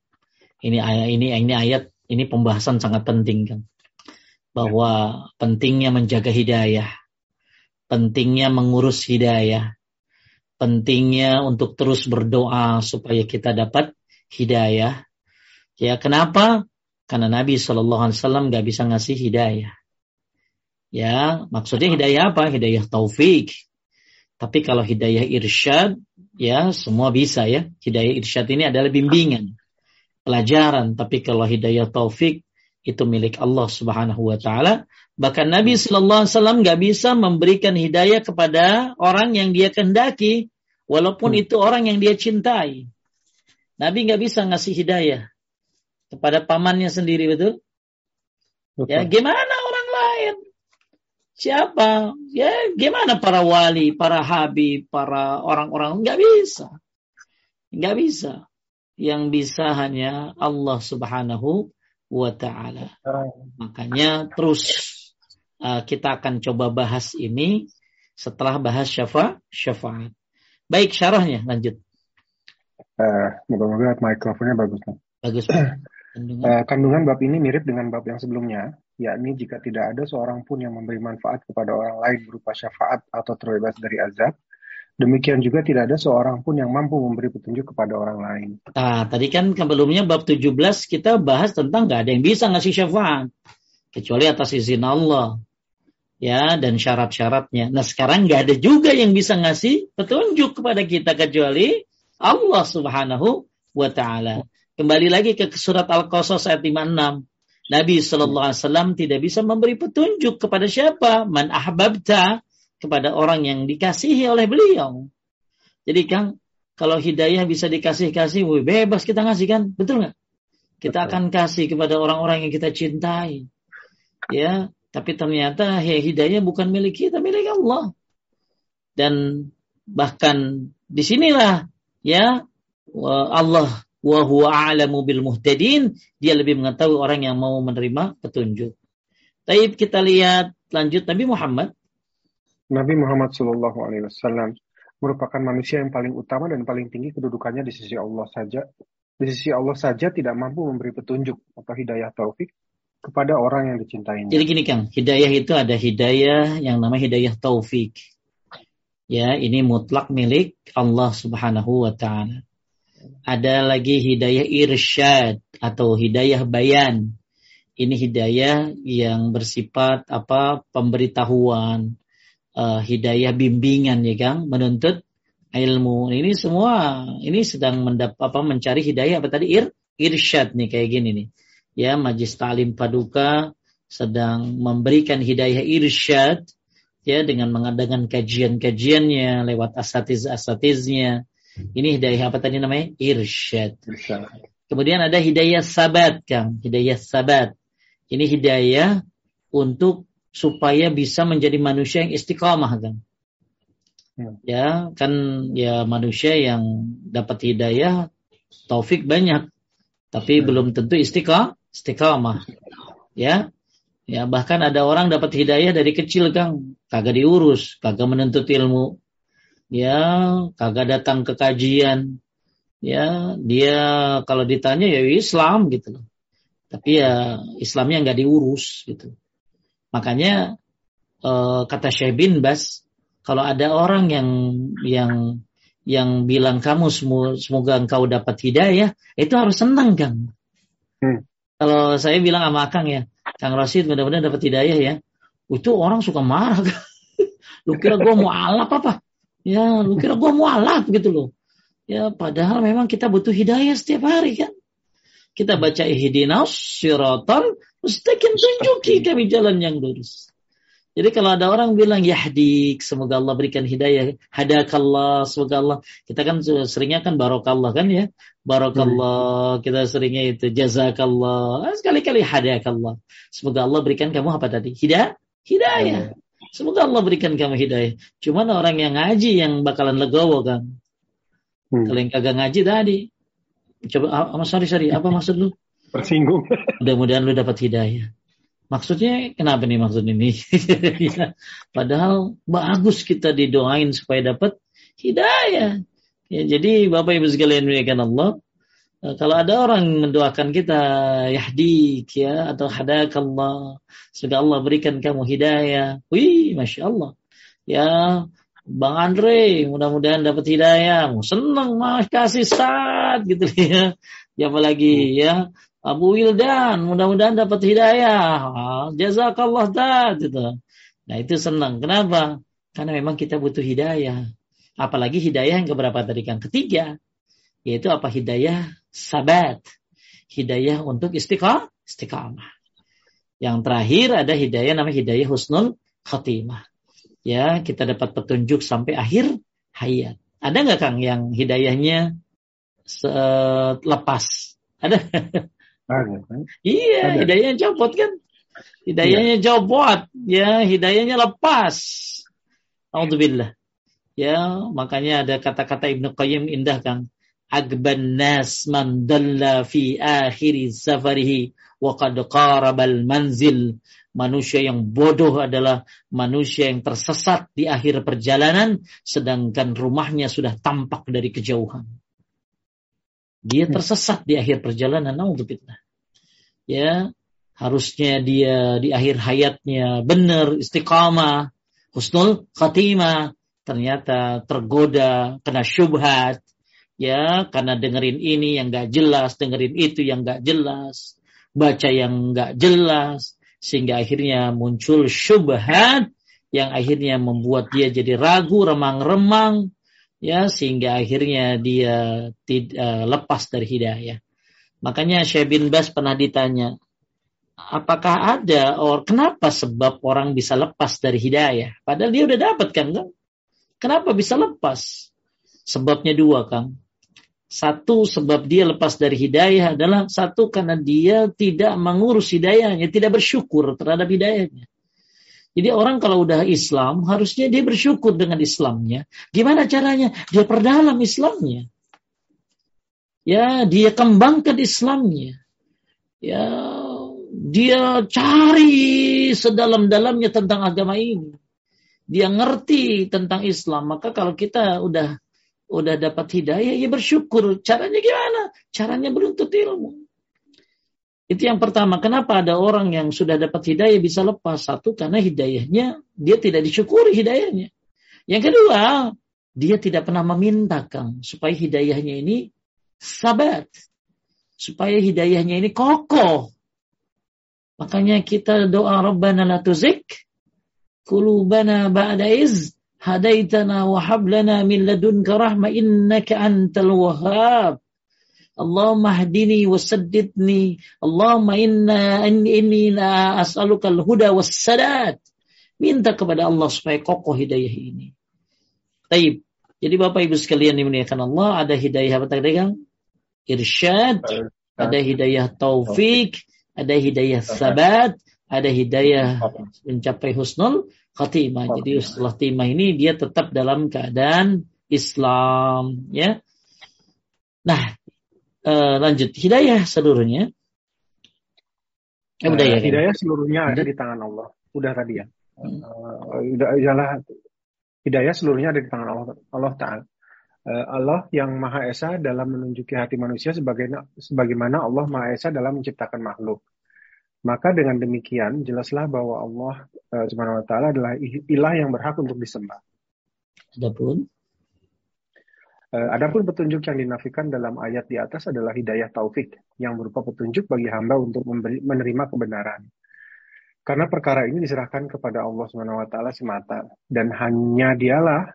Ini ayat ini ini ayat ini pembahasan sangat penting kan, bahwa pentingnya menjaga hidayah, pentingnya mengurus hidayah, pentingnya untuk terus berdoa supaya kita dapat hidayah. Ya, kenapa? Karena Nabi Shallallahu Alaihi Wasallam nggak bisa ngasih hidayah. Ya, maksudnya hidayah apa? Hidayah taufik. Tapi kalau hidayah irsyad, ya semua bisa ya. Hidayah irsyad ini adalah bimbingan, pelajaran. Tapi kalau hidayah taufik itu milik Allah Subhanahu Wa Taala. Bahkan Nabi Shallallahu Alaihi Wasallam nggak bisa memberikan hidayah kepada orang yang dia kehendaki, walaupun hmm. itu orang yang dia cintai. Nabi nggak bisa ngasih hidayah kepada pamannya sendiri betul? betul? Ya gimana orang lain? Siapa? Ya gimana para wali, para habib, para orang-orang nggak bisa, nggak bisa. Yang bisa hanya Allah Subhanahu wa Ta'ala. Makanya terus uh, kita akan coba bahas ini setelah bahas syafa syafaat. Baik syarahnya lanjut. Uh, moga-moga mikrofonnya bagus. Bagus. Kandungan. Uh, kandungan bab ini mirip dengan bab yang sebelumnya, yakni jika tidak ada seorang pun yang memberi manfaat kepada orang lain berupa syafaat atau terbebas dari azab, demikian juga tidak ada seorang pun yang mampu memberi petunjuk kepada orang lain. Nah, tadi kan sebelumnya bab 17 kita bahas tentang nggak ada yang bisa ngasih syafaat kecuali atas izin Allah. Ya, dan syarat-syaratnya. Nah, sekarang nggak ada juga yang bisa ngasih petunjuk kepada kita kecuali Allah Subhanahu wa taala. Kembali lagi ke surat Al-Qasas ayat 56. Nabi Shallallahu Alaihi Wasallam tidak bisa memberi petunjuk kepada siapa, man ahbabta kepada orang yang dikasihi oleh beliau. Jadi Kang, kalau hidayah bisa dikasih-kasih, bebas kita ngasih kan, betul nggak? Kita akan kasih kepada orang-orang yang kita cintai. Ya, tapi ternyata hidayah bukan milik kita, milik Allah. Dan bahkan di sinilah ya Allah wa huwa a'lamu bil muhtadin, dia lebih mengetahui orang yang mau menerima petunjuk. Taib kita lihat lanjut Nabi Muhammad. Nabi Muhammad Shallallahu Alaihi Wasallam merupakan manusia yang paling utama dan paling tinggi kedudukannya di sisi Allah saja. Di sisi Allah saja tidak mampu memberi petunjuk atau hidayah taufik kepada orang yang dicintainya. Jadi gini Kang, hidayah itu ada hidayah yang namanya hidayah taufik. Ya, ini mutlak milik Allah Subhanahu wa taala. Ada lagi hidayah irsyad atau hidayah bayan. Ini hidayah yang bersifat apa? pemberitahuan, uh, hidayah bimbingan ya Kang, menuntut ilmu. Ini semua ini sedang mendap apa mencari hidayah apa tadi ir irsyad nih kayak gini nih ya Majlis Ta'lim Paduka sedang memberikan hidayah irsyad ya dengan mengadakan kajian-kajiannya lewat asatiz-asatiznya. Ini hidayah apa tadi namanya? Irsyad. Kemudian ada hidayah sabat, Kang. Hidayah sabat. Ini hidayah untuk supaya bisa menjadi manusia yang istiqamah, Kang. Hmm. Ya, kan ya manusia yang dapat hidayah taufik banyak, tapi hmm. belum tentu istiqamah istiqamah. Ya. Ya, bahkan ada orang dapat hidayah dari kecil, Kang, kagak diurus, kagak menuntut ilmu. Ya, kagak datang ke kajian. Ya, dia kalau ditanya ya Islam gitu loh. Tapi ya Islamnya nggak diurus gitu. Makanya eh, kata Syekh bin Bas, kalau ada orang yang yang yang bilang kamu semoga engkau dapat hidayah, itu harus senang, Kang. Hmm kalau saya bilang sama Kang ya, Kang Rosid mudah-mudahan dapat hidayah ya. Itu orang suka marah. lu kira gue mau alap apa? Ya, lu kira gue mau alap gitu loh. Ya, padahal memang kita butuh hidayah setiap hari kan. Kita baca ihdinas siratan mustaqim tunjuki kami jalan yang lurus. Jadi kalau ada orang bilang yahdik, semoga Allah berikan hidayah, hadakallah, semoga Allah. Kita kan seringnya kan barokallah kan ya. Barokallah, hmm. kita seringnya itu jazakallah. Ah, sekali-kali hadakallah. Semoga Allah berikan kamu apa tadi? Hidayah? Hidayah. Hmm. Semoga Allah berikan kamu hidayah. Cuman orang yang ngaji yang bakalan legowo kan. Hmm. Kalau yang kagak ngaji tadi. Coba, ah, sorry, sorry, apa maksud lu? Persinggung. Mudah-mudahan lu dapat hidayah. Maksudnya kenapa nih maksud ini? padahal bagus kita didoain supaya dapat hidayah. Ya, jadi Bapak Ibu sekalian muliakan Allah, eh, kalau ada orang mendoakan kita yahdik ya atau hadakallah, semoga Allah berikan kamu hidayah. Wih, masya Allah. Ya, Bang Andre, mudah-mudahan dapat hidayah. Senang mas kasih saat gitu ya. Ya apalagi ya Abu Wildan, mudah-mudahan dapat hidayah. Jazakallah dah gitu. Nah itu senang. Kenapa? Karena memang kita butuh hidayah. Apalagi hidayah yang keberapa tadi kan? Ketiga. Yaitu apa? Hidayah sabat. Hidayah untuk istiqamah. istiqamah. Yang terakhir ada hidayah namanya hidayah husnul khatimah. Ya, kita dapat petunjuk sampai akhir hayat. Ada nggak Kang yang hidayahnya lepas? Ada? Ada kan? Iya, Ada. hidayahnya copot kan? Hidayahnya iya. copot, ya, hidayahnya lepas. Alhamdulillah. Ya, makanya ada kata-kata Ibnu Qayyim indah Kang. Agban nas man dalla fi akhiri safarihi wa qad qarabal manzil. Manusia yang bodoh adalah manusia yang tersesat di akhir perjalanan sedangkan rumahnya sudah tampak dari kejauhan. Dia hmm. tersesat di akhir perjalanan. Naudzubillah. Ya, harusnya dia di akhir hayatnya benar, istiqamah, husnul khatimah. Ternyata tergoda, kena syubhat. Ya, karena dengerin ini yang gak jelas, dengerin itu yang gak jelas. Baca yang gak jelas. Sehingga akhirnya muncul syubhat yang akhirnya membuat dia jadi ragu, remang-remang, ya sehingga akhirnya dia tidak uh, lepas dari hidayah. Makanya Syekh bin Bas pernah ditanya, apakah ada or kenapa sebab orang bisa lepas dari hidayah? Padahal dia udah dapat kan, kan? Kenapa bisa lepas? Sebabnya dua, Kang. Satu sebab dia lepas dari hidayah adalah satu karena dia tidak mengurus hidayahnya, tidak bersyukur terhadap hidayahnya. Jadi orang kalau udah Islam harusnya dia bersyukur dengan Islamnya. Gimana caranya? Dia perdalam Islamnya. Ya, dia kembangkan Islamnya. Ya, dia cari sedalam-dalamnya tentang agama ini. Dia ngerti tentang Islam. Maka kalau kita udah udah dapat hidayah, ya bersyukur. Caranya gimana? Caranya beruntut ilmu. Itu yang pertama. Kenapa ada orang yang sudah dapat hidayah bisa lepas? Satu, karena hidayahnya dia tidak disyukuri hidayahnya. Yang kedua, dia tidak pernah meminta Kang supaya hidayahnya ini sabat. Supaya hidayahnya ini kokoh. Makanya kita doa Rabbana la tuzik kulubana ba'da iz hadaitana wa hablana min ladunka rahma innaka antal wahhab. Allahumma hdini wa saddidni. Allahumma inna inni la as'aluka al-huda was sadat. Minta kepada Allah supaya kokoh hidayah ini. Taib. Jadi Bapak Ibu sekalian dimuliakan Allah, ada hidayah apa tadi? Irsyad, ada hidayah taufik, ada hidayah sabat, ada hidayah mencapai husnul khatimah. Jadi setelah timah ini dia tetap dalam keadaan Islam, ya. Nah, uh, lanjut hidayah seluruhnya. Eh, ya. Hidayah seluruhnya ada di tangan Allah. Udah tadi ya. Hmm. Uh, ialah hidayah seluruhnya ada di tangan Allah Allah Taala. Uh, Allah yang Maha Esa dalam menunjuki hati manusia sebagaimana, sebagaimana Allah Maha Esa dalam menciptakan makhluk. Maka dengan demikian jelaslah bahwa Allah uh, Subhanahu wa taala adalah ilah yang berhak untuk disembah. Adapun adapun petunjuk yang dinafikan dalam ayat di atas adalah hidayah taufik yang berupa petunjuk bagi hamba untuk memberi, menerima kebenaran. Karena perkara ini diserahkan kepada Allah SWT semata dan hanya dialah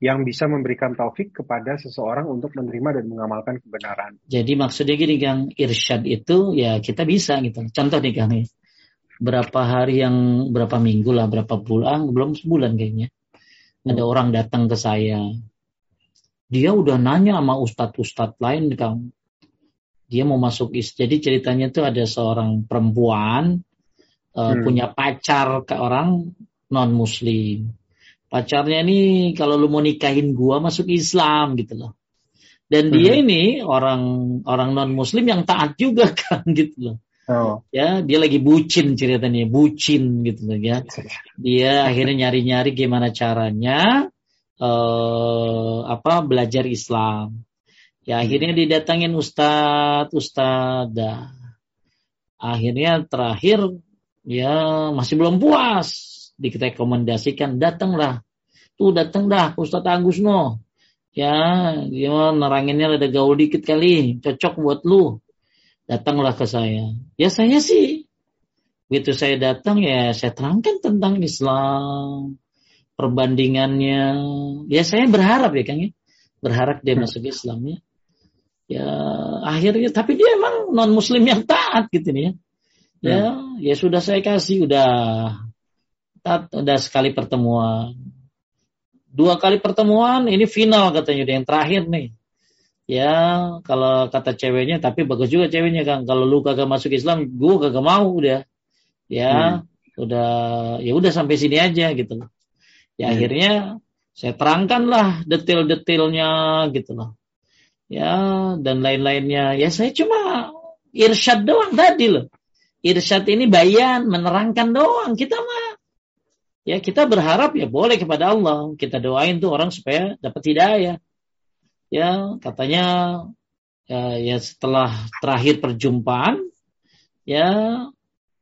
yang bisa memberikan taufik kepada seseorang untuk menerima dan mengamalkan kebenaran. Jadi maksudnya gini Kang, irsyad itu ya kita bisa gitu. Contoh nih Kang, berapa hari yang berapa minggu lah, berapa bulan, belum sebulan kayaknya. Ada hmm. orang datang ke saya, dia udah nanya sama ustadz-ustadz lain kan dia mau masuk is jadi ceritanya tuh ada seorang perempuan uh, hmm. punya pacar ke orang non muslim pacarnya ini kalau lu mau nikahin gua masuk Islam gitu loh dan hmm. dia ini orang orang non muslim yang taat juga kan gitu loh Oh. Ya, dia lagi bucin ceritanya, bucin gitu loh ya. Dia akhirnya nyari-nyari gimana caranya eh, apa belajar Islam. Ya akhirnya didatangin ustadz, ustadzah. Akhirnya terakhir ya masih belum puas. Direkomendasikan datanglah. Tuh datang dah Ustadz Agus no. Ya, dia neranginnya ada gaul dikit kali, cocok buat lu. Datanglah ke saya. Ya saya sih Begitu saya datang ya saya terangkan tentang Islam perbandingannya. Ya saya berharap ya Kang ya. Berharap dia hmm. masuk Islam ya. Ya akhirnya tapi dia emang non muslim yang taat gitu nih ya. Ya, hmm. ya sudah saya kasih udah taat, udah sekali pertemuan. Dua kali pertemuan ini final katanya udah yang terakhir nih. Ya, kalau kata ceweknya tapi bagus juga ceweknya Kang. Kalau lu kagak masuk Islam, gua kagak mau udah. Ya, hmm. udah ya udah sampai sini aja gitu loh. Ya hmm. akhirnya saya terangkanlah detail-detailnya gitu loh. Ya dan lain-lainnya. Ya saya cuma irsyad doang tadi loh. Irsyad ini bayan, menerangkan doang. Kita mah ya kita berharap ya boleh kepada Allah. Kita doain tuh orang supaya dapat hidayah. Ya katanya ya, ya setelah terakhir perjumpaan ya,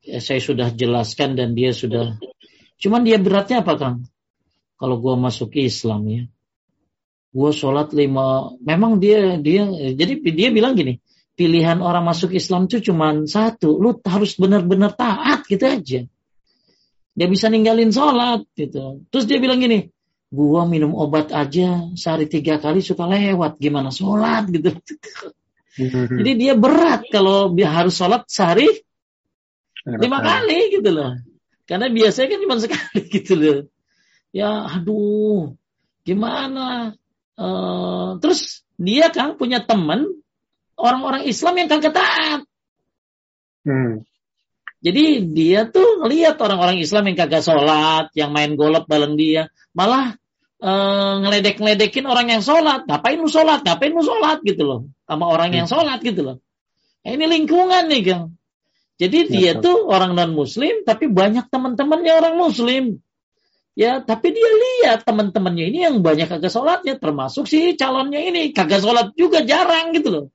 ya saya sudah jelaskan dan dia sudah cuman dia beratnya apa Kang? Kalau gue masuk Islam ya. Gue sholat lima memang dia dia jadi dia bilang gini pilihan orang masuk Islam itu cuma satu lu harus benar-benar taat gitu aja. Dia bisa ninggalin sholat gitu. Terus dia bilang gini gue minum obat aja sehari tiga kali suka lewat gimana sholat? gitu. Jadi dia berat kalau dia harus sholat sehari lima kali gitu loh. Karena biasanya kan cuma sekali gitu loh ya aduh gimana uh, terus dia kan punya teman orang-orang Islam yang kagak taat hmm. Jadi dia tuh ngelihat orang-orang Islam yang kagak sholat, yang main golop bareng dia, malah e, ngeledek-ngeledekin orang yang sholat. Ngapain lu sholat? Ngapain lu sholat gitu loh. Sama orang yang sholat gitu loh. Nah, ini lingkungan nih Kang. Jadi ya, dia tuh orang non muslim tapi banyak teman-temannya orang muslim. Ya, tapi dia lihat teman-temannya ini yang banyak kagak sholatnya, termasuk si calonnya ini kagak sholat juga jarang gitu loh.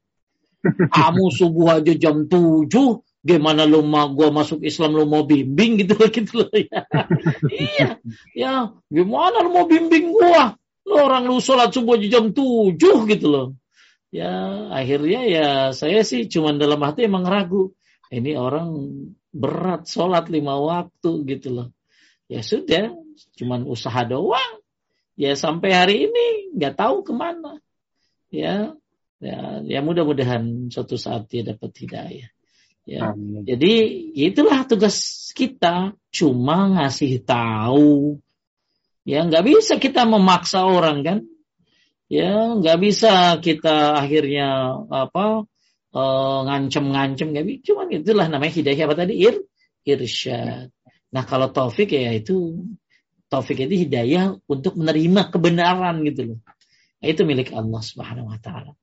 Kamu subuh aja jam 7, gimana lu mau gua masuk Islam lu mau bimbing gitu loh gitu loh ya. iya, ya gimana lu mau bimbing gua? Lu orang lu sholat subuh aja jam 7 gitu loh. Ya, akhirnya ya saya sih cuma dalam hati emang ragu. Ini orang berat sholat lima waktu gitu loh. Ya sudah, cuman usaha doang. Ya sampai hari ini nggak tahu ke mana. Ya, ya, ya mudah-mudahan suatu saat dia dapat hidayah. Ya, Amin. jadi itulah tugas kita, cuma ngasih tahu. Ya nggak bisa kita memaksa orang kan. Ya nggak bisa kita akhirnya apa uh, ngancem-ngancem nggak bisa. Cuman itulah namanya hidayah apa tadi ir irsyad. Nah kalau taufik ya itu taufik itu hidayah untuk menerima kebenaran gitu loh. Nah, itu milik Allah Subhanahu wa taala.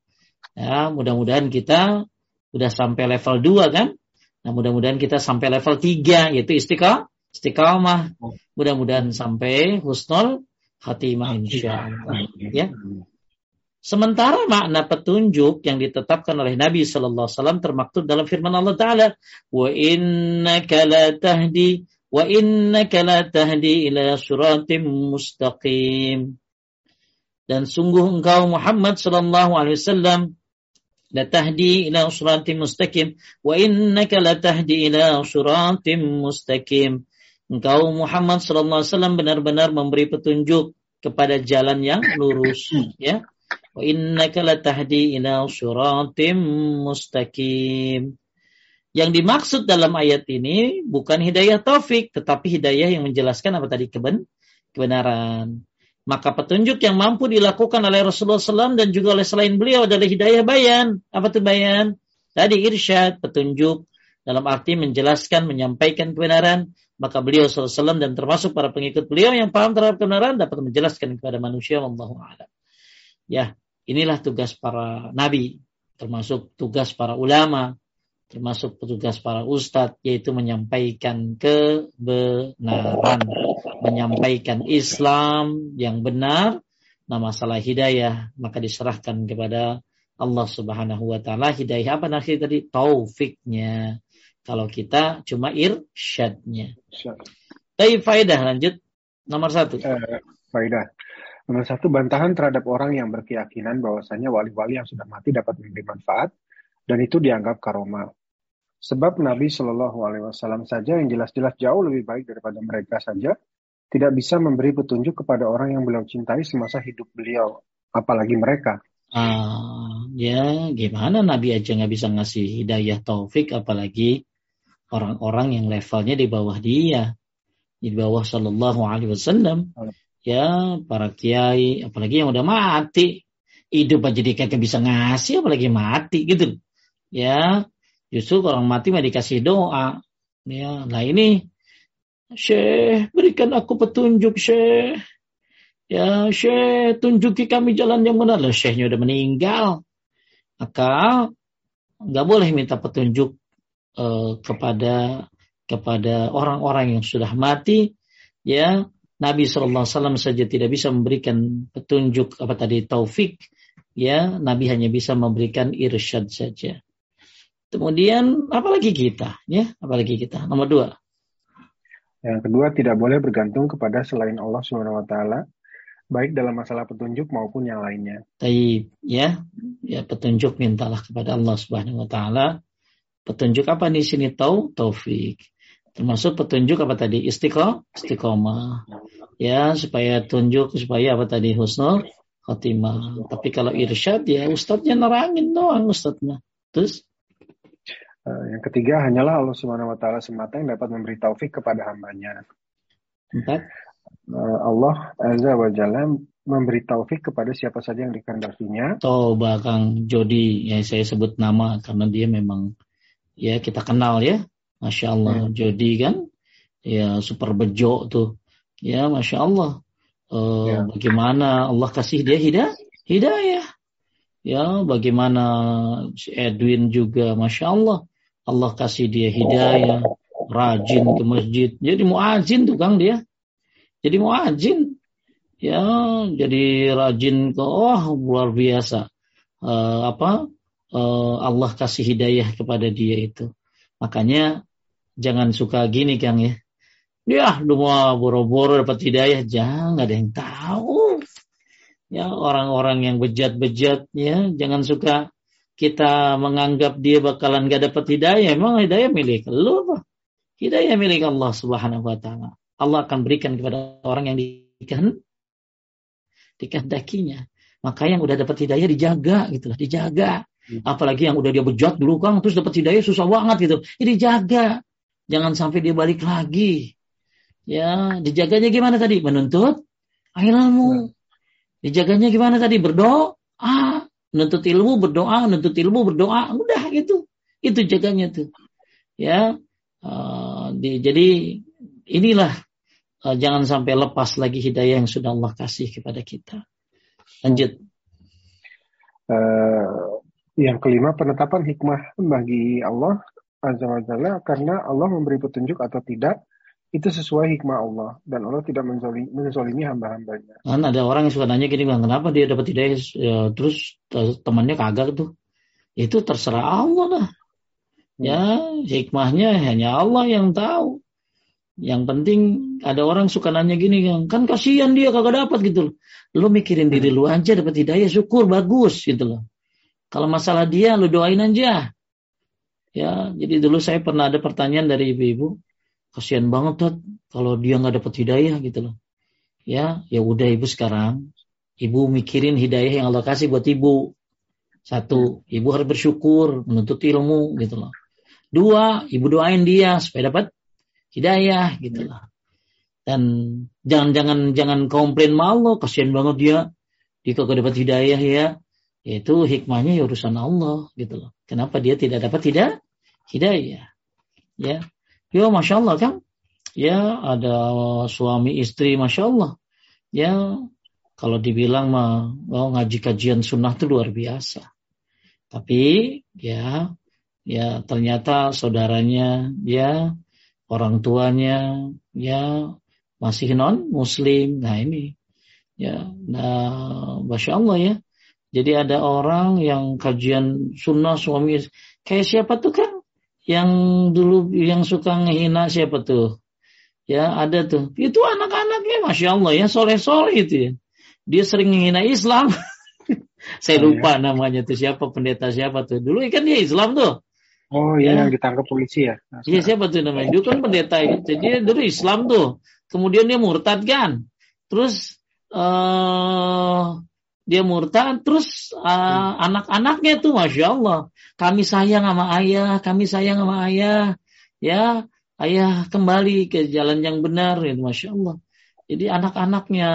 Ya, mudah-mudahan kita udah sampai level 2 kan? Nah, mudah-mudahan kita sampai level 3 yaitu istiqamah, istiqamah. Mudah-mudahan sampai husnul khatimah insyaallah ya. Sementara makna petunjuk yang ditetapkan oleh Nabi Shallallahu Alaihi Wasallam termaktub dalam firman Allah Taala, wa innaka la tahdi wa innaka la tahdi ila suratim mustaqim. Dan sungguh engkau Muhammad sallallahu alaihi wasallam la tahdi ila suratim mustaqim wa innaka la tahdi ila suratim mustaqim. Engkau Muhammad sallallahu alaihi wasallam benar-benar memberi petunjuk kepada jalan yang lurus ya. Wa innaka la tahdi ila suratim mustaqim. Yang dimaksud dalam ayat ini bukan hidayah taufik, tetapi hidayah yang menjelaskan apa tadi keben, kebenaran. Maka petunjuk yang mampu dilakukan oleh Rasulullah SAW dan juga oleh selain beliau adalah hidayah bayan. Apa itu bayan? Tadi irsyad, petunjuk dalam arti menjelaskan, menyampaikan kebenaran. Maka beliau SAW dan termasuk para pengikut beliau yang paham terhadap kebenaran dapat menjelaskan kepada manusia. A'lam. Ya, inilah tugas para nabi, termasuk tugas para ulama, termasuk petugas para ustadz yaitu menyampaikan kebenaran, menyampaikan Islam yang benar. Nah masalah hidayah maka diserahkan kepada Allah Subhanahu wa taala. Hidayah apa nanti tadi? Taufiknya. Kalau kita cuma irsyadnya. Tapi faedah lanjut nomor satu. Uh, faedah. Nomor satu bantahan terhadap orang yang berkeyakinan bahwasanya wali-wali yang sudah mati dapat memberi manfaat dan itu dianggap karomah. Sebab Nabi Shallallahu Alaihi Wasallam saja yang jelas-jelas jauh lebih baik daripada mereka saja tidak bisa memberi petunjuk kepada orang yang beliau cintai semasa hidup beliau, apalagi mereka. Uh, ya gimana Nabi aja nggak bisa ngasih hidayah taufik, apalagi orang-orang yang levelnya di bawah dia, di bawah Shallallahu Alaihi Wasallam. Ya para kiai, apalagi yang udah mati, hidup aja dia kagak bisa ngasih, apalagi mati gitu. Ya Justru orang mati mah dikasih doa. Ya, nah ini Syekh, berikan aku petunjuk Syekh. Ya, Syekh, tunjuki kami jalan yang benar. Lah, Syekhnya udah meninggal. Maka nggak boleh minta petunjuk uh, kepada kepada orang-orang yang sudah mati. Ya, Nabi SAW saja tidak bisa memberikan petunjuk apa tadi taufik. Ya, Nabi hanya bisa memberikan irsyad saja. Kemudian apalagi kita, ya, apalagi kita. Nomor dua. Yang kedua tidak boleh bergantung kepada selain Allah Subhanahu wa taala baik dalam masalah petunjuk maupun yang lainnya. Taib, ya. Ya petunjuk mintalah kepada Allah Subhanahu wa taala. Petunjuk apa di sini tahu? Taufik. Termasuk petunjuk apa tadi? Istiqomah, istiqomah. Ya, supaya tunjuk supaya apa tadi husnul khotimah. Tapi kalau irsyad ya ustadznya nerangin doang ustadznya. Terus yang ketiga hanyalah Allah Subhanahu wa taala semata yang dapat memberi taufik kepada hambanya. Empat. Uh, Allah Azza wa Jalla memberi taufik kepada siapa saja yang dikehendakinya. Coba Kang Jody yang saya sebut nama karena dia memang ya kita kenal ya. Masya Allah. Hmm. Jody kan, ya super bejo tuh. Ya, Masya Allah. Uh, ya. Bagaimana Allah kasih dia hidayah? Hidayah. Ya, bagaimana si Edwin juga, Masya Allah. Allah kasih dia hidayah. Rajin ke masjid. Jadi muazin tuh Kang dia. Jadi muazin. Ya, jadi rajin ke, oh luar biasa. Uh, apa? Uh, Allah kasih hidayah kepada dia itu. Makanya jangan suka gini Kang ya. Ya, mau boro-boro dapat hidayah, jangan ada yang tahu. Ya, orang-orang yang bejat-bejat ya, jangan suka kita menganggap dia bakalan gak dapat hidayah. Emang hidayah milik lu apa? Hidayah milik Allah Subhanahu wa taala. Allah akan berikan kepada orang yang dikan dikehendakinya. Maka yang udah dapat hidayah dijaga gitu lah, dijaga. Hmm. Apalagi yang udah dia bejat dulu Kang, terus dapat hidayah susah banget gitu. Ini dijaga. Jangan sampai dia balik lagi. Ya, dijaganya gimana tadi? Menuntut ilmu. Dijaganya gimana tadi? Berdoa. Menuntut ilmu, berdoa, menuntut ilmu, berdoa. Udah gitu. Itu jaganya tuh. Ya. Uh, di, jadi inilah uh, jangan sampai lepas lagi hidayah yang sudah Allah kasih kepada kita. Lanjut. Uh, yang kelima penetapan hikmah bagi Allah Azza wa Jalla karena Allah memberi petunjuk atau tidak itu sesuai hikmah Allah dan Allah tidak menzolimi, menzolimi hamba-hambanya. Kan ada orang yang suka nanya gini bang, kenapa dia dapat hidayah ya, terus temannya kagak tuh? Itu terserah Allah lah. Hmm. Ya hikmahnya hanya Allah yang tahu. Yang penting ada orang suka nanya gini kan, kan kasihan dia kagak dapat gitu loh. Lu mikirin diri lu aja dapat hidayah syukur bagus gitu loh. Kalau masalah dia lu doain aja. Ya, jadi dulu saya pernah ada pertanyaan dari ibu-ibu kasihan banget tuh kalau dia nggak dapat hidayah gitu loh. Ya ya udah ibu sekarang. Ibu mikirin hidayah yang Allah kasih buat ibu. Satu ibu harus bersyukur menuntut ilmu gitu loh. Dua ibu doain dia supaya dapat hidayah gitu loh. Dan jangan jangan jangan komplain malu kasihan banget dia. Dia kagak dapat hidayah ya. Itu hikmahnya ya urusan Allah gitu loh. Kenapa dia tidak dapat tidak hidayah? Ya Ya Masya Allah kan. Ya ada suami istri Masya Allah. Ya kalau dibilang mah oh, ngaji kajian sunnah itu luar biasa. Tapi ya ya ternyata saudaranya ya orang tuanya ya masih non muslim. Nah ini ya nah masya Allah ya. Jadi ada orang yang kajian sunnah suami kayak siapa tuh kan? Yang dulu yang suka ngehina siapa tuh? Ya ada tuh. Itu anak-anaknya masya Allah ya soleh-soleh itu ya. Dia sering ngehina Islam. Saya oh, lupa ya. namanya tuh siapa pendeta siapa tuh. Dulu kan dia Islam tuh. Oh iya ya. yang ditangkap polisi ya. Iya siapa tuh namanya? Dia kan pendeta itu. Dia dulu Islam tuh. Kemudian dia murtad kan. Terus uh, dia murtad terus uh, anak-anaknya tuh masya Allah. Kami sayang sama ayah kami sayang sama ayah. Ya ayah kembali ke jalan yang benar ya masya Allah. Jadi anak-anaknya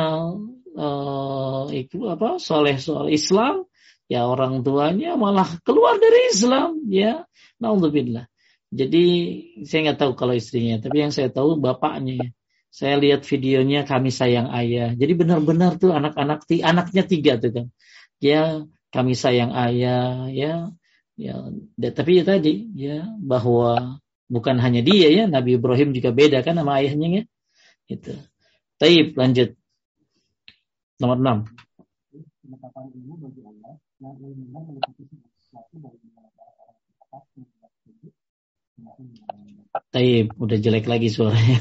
uh, itu apa soleh soleh Islam ya orang tuanya malah keluar dari Islam ya. Naudzubillah. Jadi saya nggak tahu kalau istrinya tapi yang saya tahu bapaknya saya lihat videonya kami sayang ayah. Jadi benar-benar tuh anak-anak anaknya tiga tuh kan. Ya kami sayang ayah ya. Ya, tapi ya tadi ya bahwa bukan hanya dia ya Nabi Ibrahim juga beda kan sama ayahnya ya. Itu. Taib lanjut. Nomor enam. Taib, udah jelek lagi suaranya.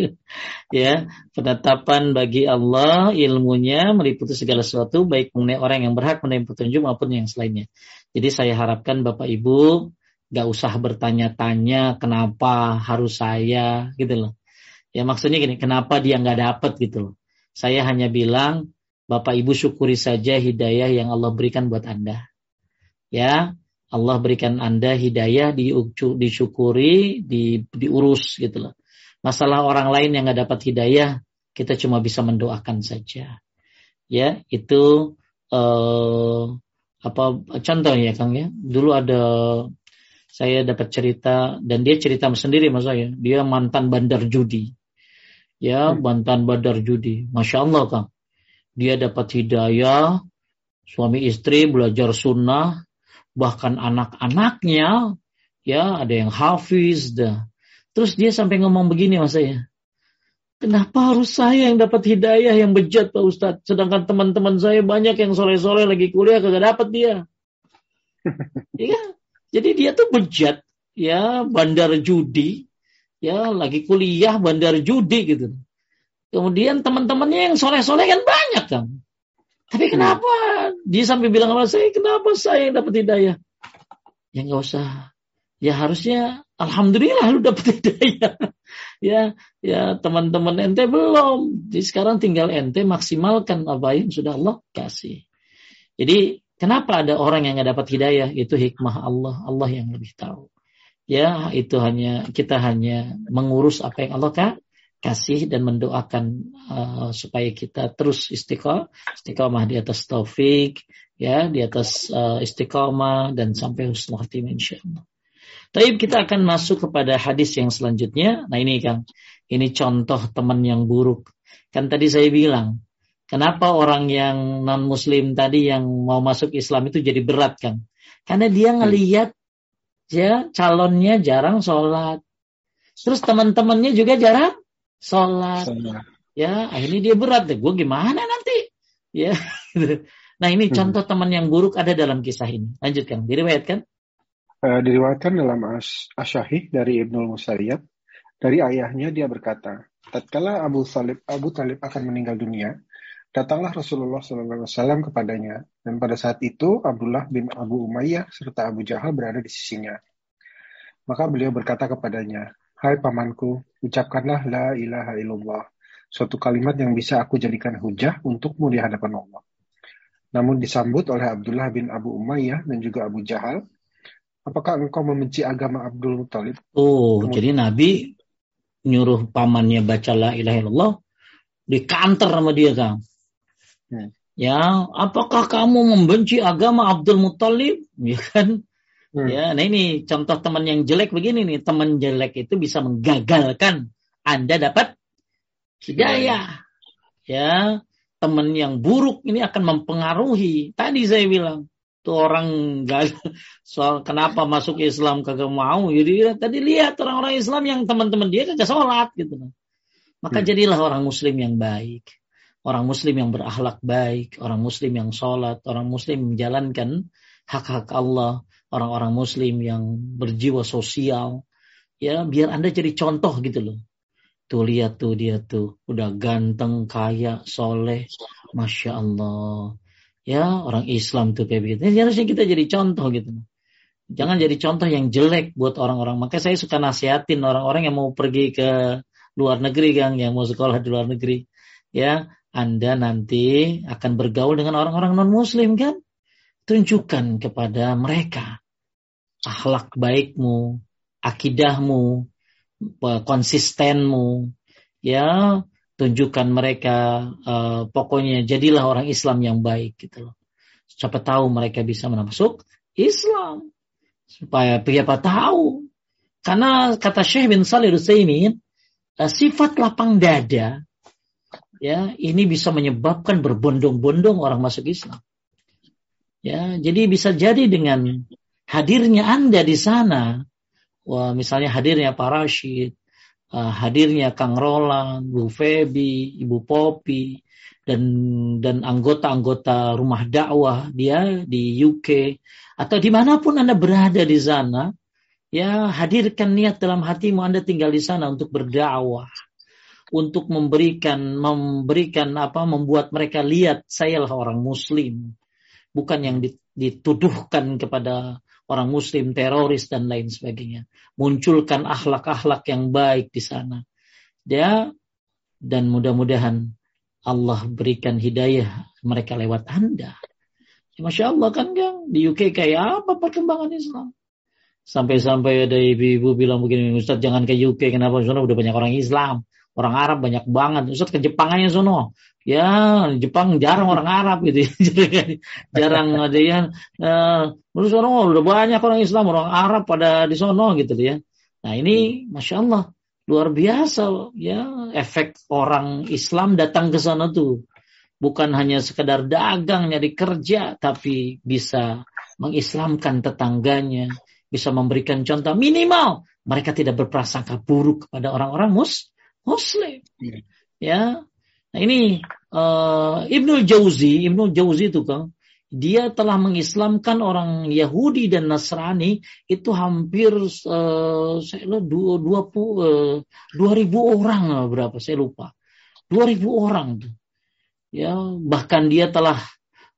ya, penetapan bagi Allah ilmunya meliputi segala sesuatu baik mengenai orang yang berhak menerima petunjuk maupun yang selainnya. Jadi saya harapkan Bapak Ibu gak usah bertanya-tanya kenapa harus saya gitu loh. Ya maksudnya gini, kenapa dia nggak dapat gitu loh. Saya hanya bilang Bapak Ibu syukuri saja hidayah yang Allah berikan buat Anda. Ya, Allah berikan Anda hidayah disyukuri, di, diurus gitu loh. Masalah orang lain yang nggak dapat hidayah, kita cuma bisa mendoakan saja. Ya, itu eh, apa contoh ya Kang ya. Dulu ada saya dapat cerita dan dia cerita sendiri mas saya dia mantan bandar judi ya hmm. mantan bandar judi masya Allah kang dia dapat hidayah suami istri belajar sunnah bahkan anak-anaknya ya ada yang hafiz dah terus dia sampai ngomong begini mas saya Kenapa harus saya yang dapat hidayah yang bejat Pak Ustadz? Sedangkan teman-teman saya banyak yang sore-sore lagi kuliah kagak dapat dia. Iya, jadi dia tuh bejat, ya bandar judi, ya lagi kuliah bandar judi gitu. Kemudian teman-temannya yang soleh-soleh kan banyak kan. Tapi hmm. kenapa dia sampai bilang sama saya, kenapa saya yang dapat hidayah? Ya nggak usah. Ya harusnya, alhamdulillah lu dapat hidayah. ya, ya teman-teman ente belum. Jadi sekarang tinggal ente maksimalkan apa yang sudah Allah kasih. Jadi Kenapa ada orang yang nggak dapat hidayah? Itu hikmah Allah. Allah yang lebih tahu. Ya, itu hanya kita hanya mengurus apa yang Allah kasih dan mendoakan uh, supaya kita terus istiqomah, istiqomah di atas taufik, ya, di atas uh, istiqomah dan sampai husnul khatimah insyaallah. Tapi kita akan masuk kepada hadis yang selanjutnya. Nah ini Kang, ini contoh teman yang buruk. Kan tadi saya bilang, Kenapa orang yang non muslim tadi yang mau masuk Islam itu jadi berat kan? Karena dia hmm. ngelihat ya calonnya jarang sholat. Terus teman-temannya juga jarang sholat. Ya, akhirnya dia berat deh. Gue gimana nanti? Ya. nah ini hmm. contoh teman yang buruk ada dalam kisah ini. Lanjutkan. Diriwayatkan? Uh, diriwayatkan dalam As Asyahih dari Ibnul Musayyab. Dari ayahnya dia berkata, tatkala Abu Talib Abu Talib akan meninggal dunia, Datanglah Rasulullah SAW kepadanya, dan pada saat itu Abdullah bin Abu Umayyah serta Abu Jahal berada di sisinya. Maka beliau berkata kepadanya, Hai pamanku, ucapkanlah la ilaha illallah, suatu kalimat yang bisa aku jadikan hujah untukmu di hadapan Allah. Namun disambut oleh Abdullah bin Abu Umayyah dan juga Abu Jahal, apakah engkau membenci agama Abdul Muthalib? Oh, Kemudian, jadi Nabi nyuruh pamannya baca la ilaha illallah, dikanter sama dia, Kang. Hmm. Ya, apakah kamu membenci agama Abdul Muthalib? Ya kan? Hmm. Ya, nah ini contoh teman yang jelek begini nih. Teman jelek itu bisa menggagalkan Anda dapat hidayah. Ya, teman yang buruk ini akan mempengaruhi. Tadi saya bilang, tuh orang gagal soal kenapa masuk Islam kagak mau. Jadi tadi lihat orang-orang Islam yang teman-teman dia kagak sholat gitu. Maka hmm. jadilah orang Muslim yang baik orang muslim yang berakhlak baik, orang muslim yang sholat, orang muslim menjalankan hak-hak Allah, orang-orang muslim yang berjiwa sosial, ya biar Anda jadi contoh gitu loh. Tuh lihat tuh dia tuh, udah ganteng, kaya, soleh, Masya Allah. Ya orang Islam tuh kayak begitu. Ini harusnya kita jadi contoh gitu. Jangan jadi contoh yang jelek buat orang-orang. Maka saya suka nasihatin orang-orang yang mau pergi ke luar negeri, Kang, yang mau sekolah di luar negeri. Ya, anda nanti akan bergaul dengan orang-orang non-muslim kan? Tunjukkan kepada mereka akhlak baikmu, akidahmu, konsistenmu, ya tunjukkan mereka uh, pokoknya jadilah orang Islam yang baik gitu loh. Siapa tahu mereka bisa masuk Islam supaya siapa tahu karena kata Syekh bin Salih Utsaimin uh, sifat lapang dada ya ini bisa menyebabkan berbondong-bondong orang masuk Islam. Ya, jadi bisa jadi dengan hadirnya Anda di sana, wah misalnya hadirnya Pak Rashid, uh, hadirnya Kang Roland, Bu Febi, Ibu Popi, dan dan anggota-anggota rumah dakwah dia di UK atau di mana pun Anda berada di sana, ya hadirkan niat dalam hatimu Anda tinggal di sana untuk berdakwah. Untuk memberikan memberikan apa membuat mereka lihat saya lah orang muslim bukan yang dituduhkan kepada orang muslim teroris dan lain sebagainya munculkan akhlak-akhlak yang baik di sana dia dan mudah-mudahan Allah berikan hidayah mereka lewat Anda ya, Masya Allah kan Gang di UK kayak apa perkembangan Islam Sampai-sampai ada ibu-ibu bilang begini, Ustaz jangan ke UK, kenapa? Soalnya udah banyak orang Islam orang Arab banyak banget. Ustaz ke Jepang aja sono. Ya, Jepang jarang orang Arab gitu. jarang ada yang uh, menurut sono udah banyak orang Islam, orang Arab pada di sono gitu ya. Nah, ini Masya Allah luar biasa ya efek orang Islam datang ke sana tuh bukan hanya sekedar dagang nyari kerja tapi bisa mengislamkan tetangganya bisa memberikan contoh minimal mereka tidak berprasangka buruk kepada orang-orang mus muslim iya. ya nah ini uh, Ibnu Jauzi Ibnu Jauzi itu kan dia telah mengislamkan orang Yahudi dan Nasrani itu hampir uh, saya dua dua uh, dua ribu orang berapa saya lupa. dua ribu orang tuh. Ya bahkan dia telah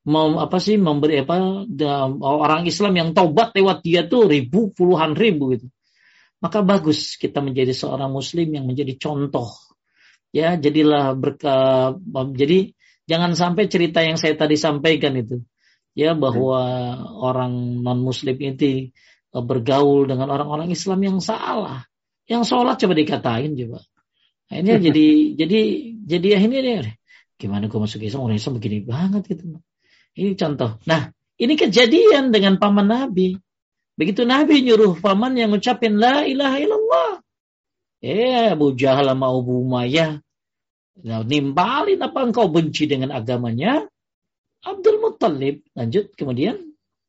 mau apa sih memberi apa orang Islam yang taubat lewat dia tuh ribu puluhan ribu gitu. Maka bagus kita menjadi seorang Muslim yang menjadi contoh ya jadilah berka jadi jangan sampai cerita yang saya tadi sampaikan itu. Ya bahwa orang non muslim ini e, bergaul dengan orang-orang Islam yang salah. Yang sholat coba dikatain coba. Akhirnya jadi jadi jadi akhirnya deh gimana gue masuk Islam? Orang Islam begini banget gitu. Ini contoh. Nah ini kejadian dengan paman Nabi. Begitu Nabi nyuruh paman yang ngucapin la ilaha illallah eh Abu Jahal sama Abu Umayyah Nah, nimpalin apa engkau benci dengan agamanya? Abdul Muttalib. Lanjut kemudian.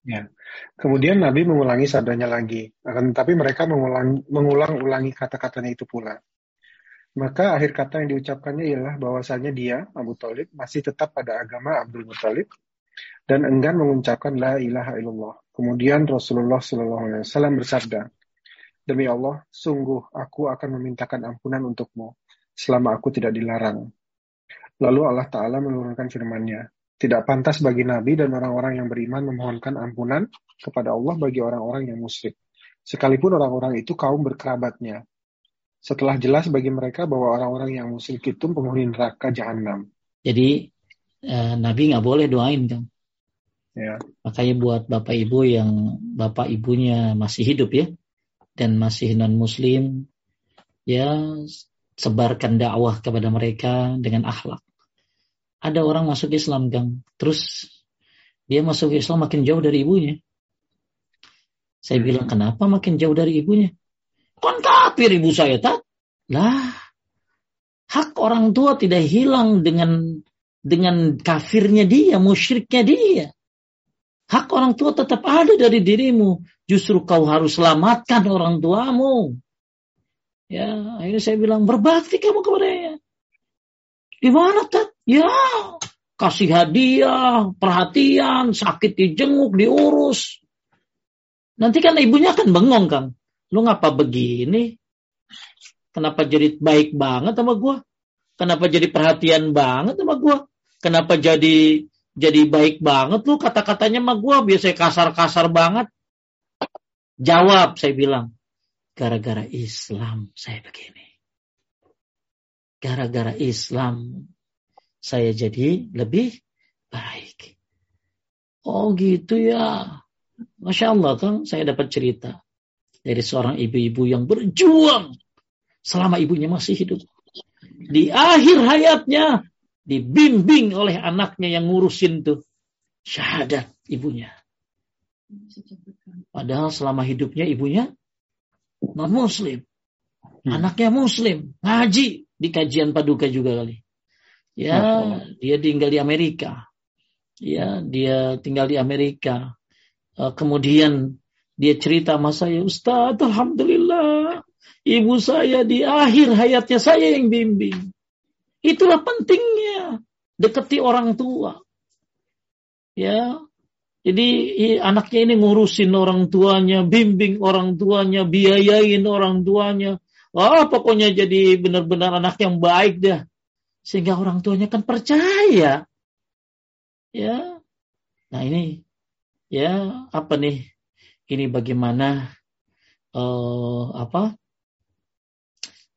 Ya. Kemudian Nabi mengulangi sabdanya lagi. Akan tetapi mereka mengulang, mengulang-ulangi kata-katanya itu pula. Maka akhir kata yang diucapkannya ialah bahwasanya dia, Abu Talib, masih tetap pada agama Abdul Muttalib dan enggan mengucapkan la ilaha illallah. Kemudian Rasulullah SAW bersabda, Demi Allah, sungguh aku akan memintakan ampunan untukmu selama aku tidak dilarang. Lalu Allah Ta'ala menurunkan firman-Nya, tidak pantas bagi Nabi dan orang-orang yang beriman memohonkan ampunan kepada Allah bagi orang-orang yang musyrik. Sekalipun orang-orang itu kaum berkerabatnya. Setelah jelas bagi mereka bahwa orang-orang yang musyrik itu penghuni neraka jahanam. Jadi eh, Nabi nggak boleh doain kan? Ya. Makanya buat bapak ibu yang bapak ibunya masih hidup ya dan masih non muslim ya sebarkan dakwah kepada mereka dengan akhlak ada orang masuk Islam, Gang. Terus dia masuk Islam makin jauh dari ibunya. Saya hmm. bilang, kenapa makin jauh dari ibunya? Kon kafir ibu saya, tak? Lah, hak orang tua tidak hilang dengan dengan kafirnya dia, musyriknya dia. Hak orang tua tetap ada dari dirimu. Justru kau harus selamatkan orang tuamu. Ya, akhirnya saya bilang, berbakti kamu kepadanya. Gimana, Tat? Ya, kasih hadiah, perhatian, sakit dijenguk, diurus. Nanti kan ibunya akan bengong, Kang. Lu ngapa begini? Kenapa jadi baik banget sama gua? Kenapa jadi perhatian banget sama gua? Kenapa jadi jadi baik banget lu kata-katanya sama gua biasanya kasar-kasar banget? Jawab saya bilang, gara-gara Islam saya begini gara-gara Islam saya jadi lebih baik. Oh gitu ya. Masya Allah kan saya dapat cerita dari seorang ibu-ibu yang berjuang selama ibunya masih hidup. Di akhir hayatnya dibimbing oleh anaknya yang ngurusin tuh syahadat ibunya. Padahal selama hidupnya ibunya non muslim. Hmm. Anaknya muslim, ngaji, di kajian paduka juga kali. Ya, oh. dia tinggal di Amerika. Ya, dia tinggal di Amerika. Uh, kemudian dia cerita sama saya, Ustaz, Alhamdulillah, ibu saya di akhir hayatnya saya yang bimbing. Itulah pentingnya deketi orang tua. Ya, jadi anaknya ini ngurusin orang tuanya, bimbing orang tuanya, biayain orang tuanya. Oh, pokoknya jadi benar-benar anak yang baik dah. Sehingga orang tuanya kan percaya. Ya. Nah ini ya apa nih? Ini bagaimana uh, apa?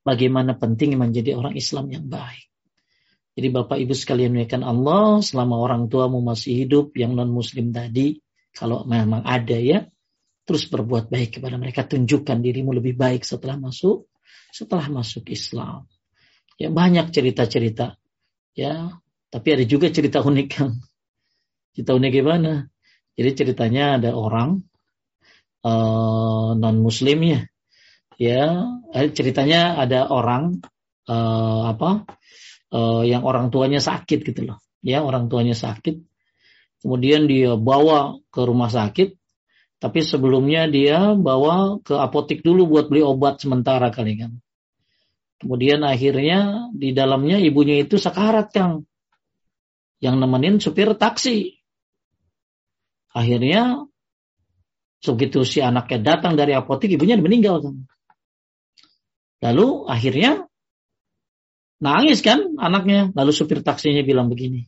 Bagaimana penting menjadi orang Islam yang baik. Jadi Bapak Ibu sekalian menekan Allah selama orang tuamu masih hidup yang non muslim tadi kalau memang ada ya terus berbuat baik kepada mereka tunjukkan dirimu lebih baik setelah masuk setelah masuk Islam. Ya banyak cerita-cerita. Ya, tapi ada juga cerita unik kan. Cerita unik gimana? Jadi ceritanya ada orang uh, eh, non muslim ya. Ya, eh, ceritanya ada orang uh, apa? Uh, yang orang tuanya sakit gitu loh. Ya, orang tuanya sakit. Kemudian dia bawa ke rumah sakit tapi sebelumnya dia bawa ke apotik dulu buat beli obat sementara kali kan. Kemudian akhirnya di dalamnya ibunya itu sekarat Kang. Yang nemenin supir taksi. Akhirnya begitu si anaknya datang dari apotik ibunya meninggal kan. Lalu akhirnya nangis kan anaknya. Lalu supir taksinya bilang begini.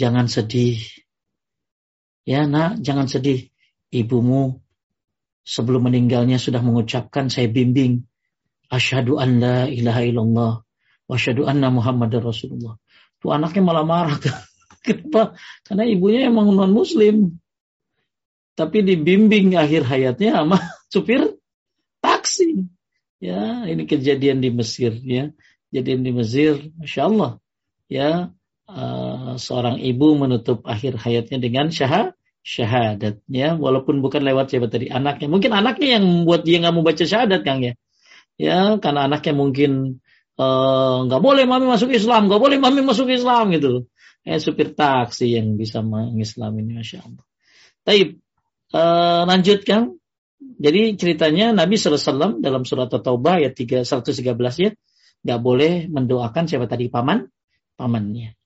Jangan sedih. Ya nak, jangan sedih ibumu sebelum meninggalnya sudah mengucapkan saya bimbing asyhadu an la ilaha illallah wa anna muhammadar rasulullah. Tuh anaknya malah marah. Kenapa? Karena ibunya emang non muslim. Tapi dibimbing akhir hayatnya sama supir taksi. Ya, ini kejadian di Mesir ya. Kejadian di Mesir, Masya Allah. Ya, uh, seorang ibu menutup akhir hayatnya dengan syahad syahadat ya walaupun bukan lewat siapa tadi anaknya mungkin anaknya yang membuat dia nggak mau baca syahadat kang ya ya karena anaknya mungkin eh, nggak uh, boleh mami masuk Islam nggak boleh mami masuk Islam gitu eh supir taksi yang bisa mengislam ini masya Allah. Taib uh, lanjutkan jadi ceritanya Nabi SAW dalam surat At-Taubah ayat 3, 113 ya nggak boleh mendoakan siapa tadi paman? Pamannya.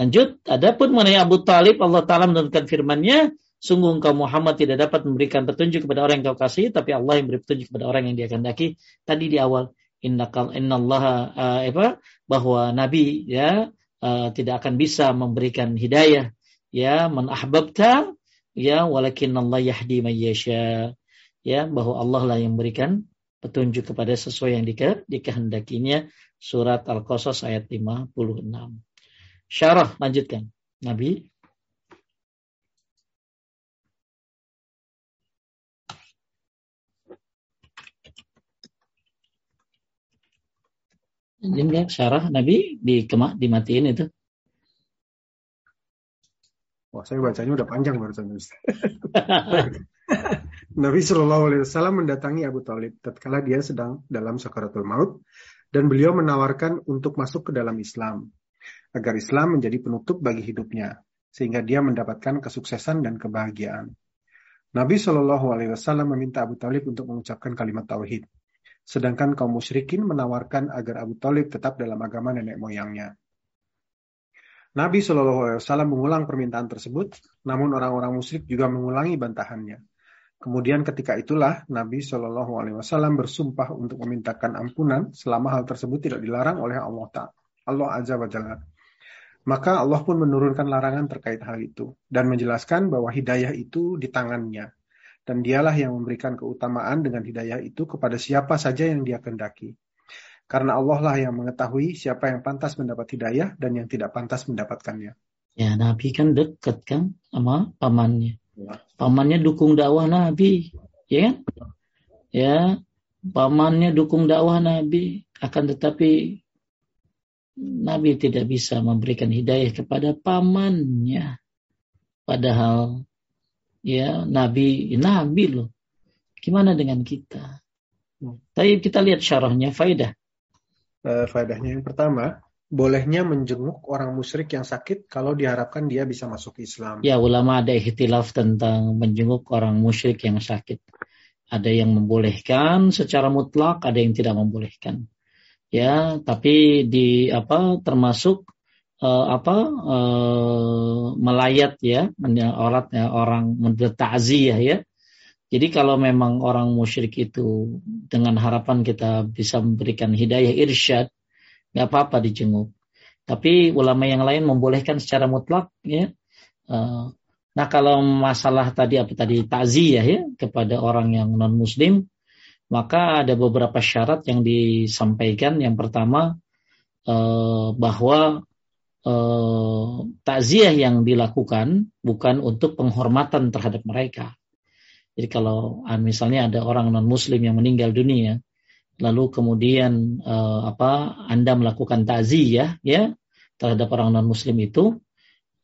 Lanjut, adapun mengenai Abu Talib, Allah Ta'ala menurunkan firman-Nya, sungguh engkau Muhammad tidak dapat memberikan petunjuk kepada orang yang kau kasih, tapi Allah yang beri petunjuk kepada orang yang dia kehendaki. Tadi di awal, inna Allah uh, apa, bahwa Nabi ya uh, tidak akan bisa memberikan hidayah, ya man ahbabta, ya walakin Allah yahdi mayyasha, ya bahwa Allah lah yang memberikan petunjuk kepada sesuai yang dikehendakinya. Surat Al-Qasas ayat 56. Syarah lanjutkan. Nabi Ini syarah Nabi di kemak dimatiin itu. Wah, saya bacanya udah panjang barusan. Nabi Shallallahu Alaihi Wasallam mendatangi Abu Talib tatkala dia sedang dalam sakaratul maut dan beliau menawarkan untuk masuk ke dalam Islam agar Islam menjadi penutup bagi hidupnya, sehingga dia mendapatkan kesuksesan dan kebahagiaan. Nabi Shallallahu Alaihi Wasallam meminta Abu Talib untuk mengucapkan kalimat tauhid, sedangkan kaum musyrikin menawarkan agar Abu Talib tetap dalam agama nenek moyangnya. Nabi Shallallahu Alaihi Wasallam mengulang permintaan tersebut, namun orang-orang musyrik juga mengulangi bantahannya. Kemudian ketika itulah Nabi Shallallahu Alaihi Wasallam bersumpah untuk memintakan ampunan selama hal tersebut tidak dilarang oleh Allah Taala. Allah Azza wa. Maka Allah pun menurunkan larangan terkait hal itu dan menjelaskan bahwa hidayah itu di tangannya dan dialah yang memberikan keutamaan dengan hidayah itu kepada siapa saja yang dia kendaki. Karena Allah lah yang mengetahui siapa yang pantas mendapat hidayah dan yang tidak pantas mendapatkannya. Ya, Nabi kan dekat kan sama pamannya. Ya. Pamannya dukung dakwah Nabi, ya kan? Ya, pamannya dukung dakwah Nabi, akan tetapi Nabi tidak bisa memberikan hidayah kepada pamannya. Padahal ya Nabi Nabi loh. Gimana dengan kita? Tapi kita lihat syarahnya faidah. Uh, faedahnya yang pertama, bolehnya menjenguk orang musyrik yang sakit kalau diharapkan dia bisa masuk Islam. Ya, ulama ada ikhtilaf tentang menjenguk orang musyrik yang sakit. Ada yang membolehkan secara mutlak, ada yang tidak membolehkan ya tapi di apa termasuk uh, apa uh, melayat ya orang ya, orang ya jadi kalau memang orang musyrik itu dengan harapan kita bisa memberikan hidayah irsyad nggak apa-apa dijenguk tapi ulama yang lain membolehkan secara mutlak ya uh, nah kalau masalah tadi apa tadi takziah ya kepada orang yang non muslim maka ada beberapa syarat yang disampaikan. Yang pertama eh, bahwa eh, takziah yang dilakukan bukan untuk penghormatan terhadap mereka. Jadi kalau ah, misalnya ada orang non Muslim yang meninggal dunia, lalu kemudian uh, apa Anda melakukan takziah ya terhadap orang non muslim itu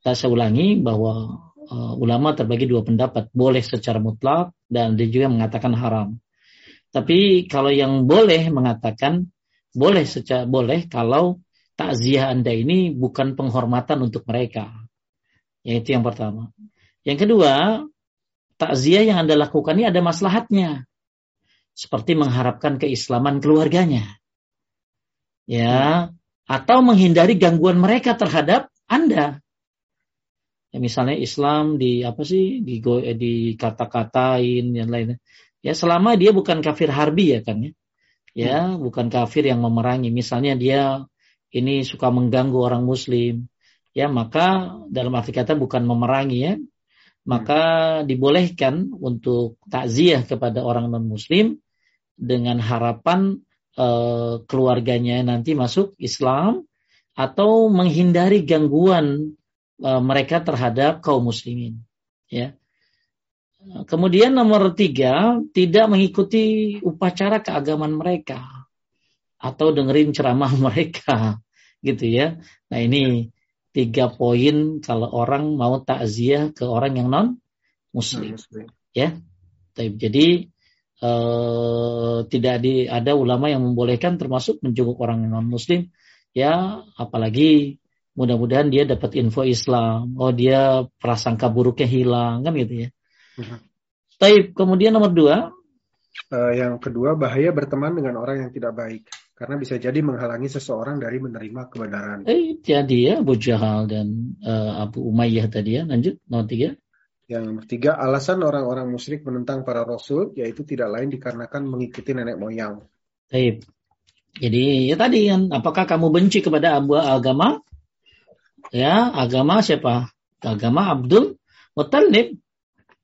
saya ulangi bahwa uh, ulama terbagi dua pendapat boleh secara mutlak dan dia juga mengatakan haram. Tapi kalau yang boleh mengatakan boleh secara boleh kalau takziah Anda ini bukan penghormatan untuk mereka. Yaitu yang pertama. Yang kedua takziah yang Anda lakukan ini ada maslahatnya seperti mengharapkan keislaman keluarganya. Ya, atau menghindari gangguan mereka terhadap Anda. Ya, misalnya Islam di apa sih di eh, di kata-katain yang lainnya. Ya, selama dia bukan kafir harbi ya kan ya. Ya, hmm. bukan kafir yang memerangi. Misalnya dia ini suka mengganggu orang muslim, ya maka dalam arti kata bukan memerangi ya, maka dibolehkan untuk takziah kepada orang non muslim dengan harapan uh, keluarganya nanti masuk Islam atau menghindari gangguan uh, mereka terhadap kaum muslimin. Ya. Kemudian nomor tiga, tidak mengikuti upacara keagamaan mereka atau dengerin ceramah mereka, gitu ya. Nah ini tiga poin kalau orang mau takziah ke orang yang non muslim, ya. Jadi eh, tidak di, ada ulama yang membolehkan termasuk menjenguk orang non muslim ya apalagi mudah-mudahan dia dapat info Islam oh dia prasangka buruknya hilang kan gitu ya uh Taib kemudian nomor dua uh, yang kedua bahaya berteman dengan orang yang tidak baik karena bisa jadi menghalangi seseorang dari menerima kebenaran. Eh, jadi ya Abu Jahal dan uh, Abu Umayyah tadi ya. Lanjut nomor tiga. Yang ketiga, alasan orang-orang musyrik menentang para rasul yaitu tidak lain dikarenakan mengikuti nenek moyang. Baik. Jadi ya tadi kan, apakah kamu benci kepada abu agama? Ya, agama siapa? Agama Abdul Muttalib.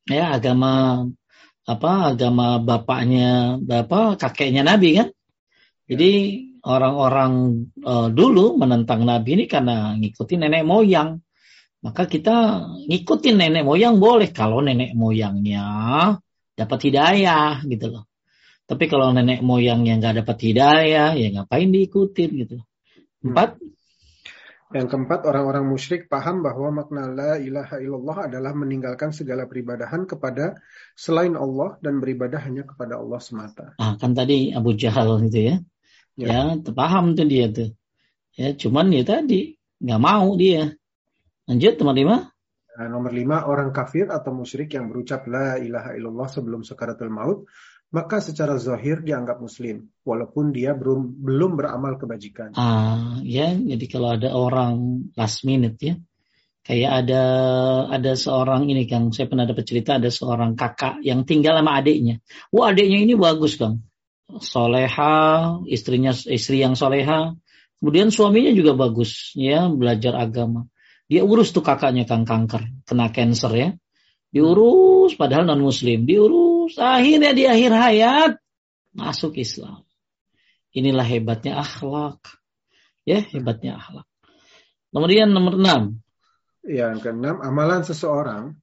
Ya, agama apa? Agama bapaknya, bapak kakeknya Nabi kan? Jadi orang-orang uh, dulu menentang Nabi ini karena ngikuti nenek moyang. Maka kita ngikutin nenek moyang boleh kalau nenek moyangnya dapat hidayah gitu loh. Tapi kalau nenek moyangnya nggak dapat hidayah, ya ngapain diikutin gitu. Hmm. Empat. Yang keempat, orang-orang musyrik paham bahwa makna la ilaha illallah adalah meninggalkan segala peribadahan kepada selain Allah dan beribadah hanya kepada Allah semata. Ah, kan tadi Abu Jahal itu ya. Ya, ya paham tuh dia tuh. Ya, cuman ya tadi nggak mau dia. Lanjut nomor lima. Nah, nomor lima, orang kafir atau musyrik yang berucap la ilaha illallah sebelum sekaratul maut, maka secara zahir dianggap muslim, walaupun dia belum belum beramal kebajikan. Ah, ya, jadi kalau ada orang last minute ya, kayak ada ada seorang ini kang, saya pernah dapat cerita ada seorang kakak yang tinggal sama adiknya. Wah adiknya ini bagus kang, soleha, istrinya istri yang soleha, kemudian suaminya juga bagus ya belajar agama. Dia urus tuh kakaknya kang kanker, kena cancer ya. Diurus padahal non muslim, diurus. Akhirnya di akhir hayat masuk Islam. Inilah hebatnya akhlak. Ya, hebatnya akhlak. Kemudian nomor enam. Yang keenam, amalan seseorang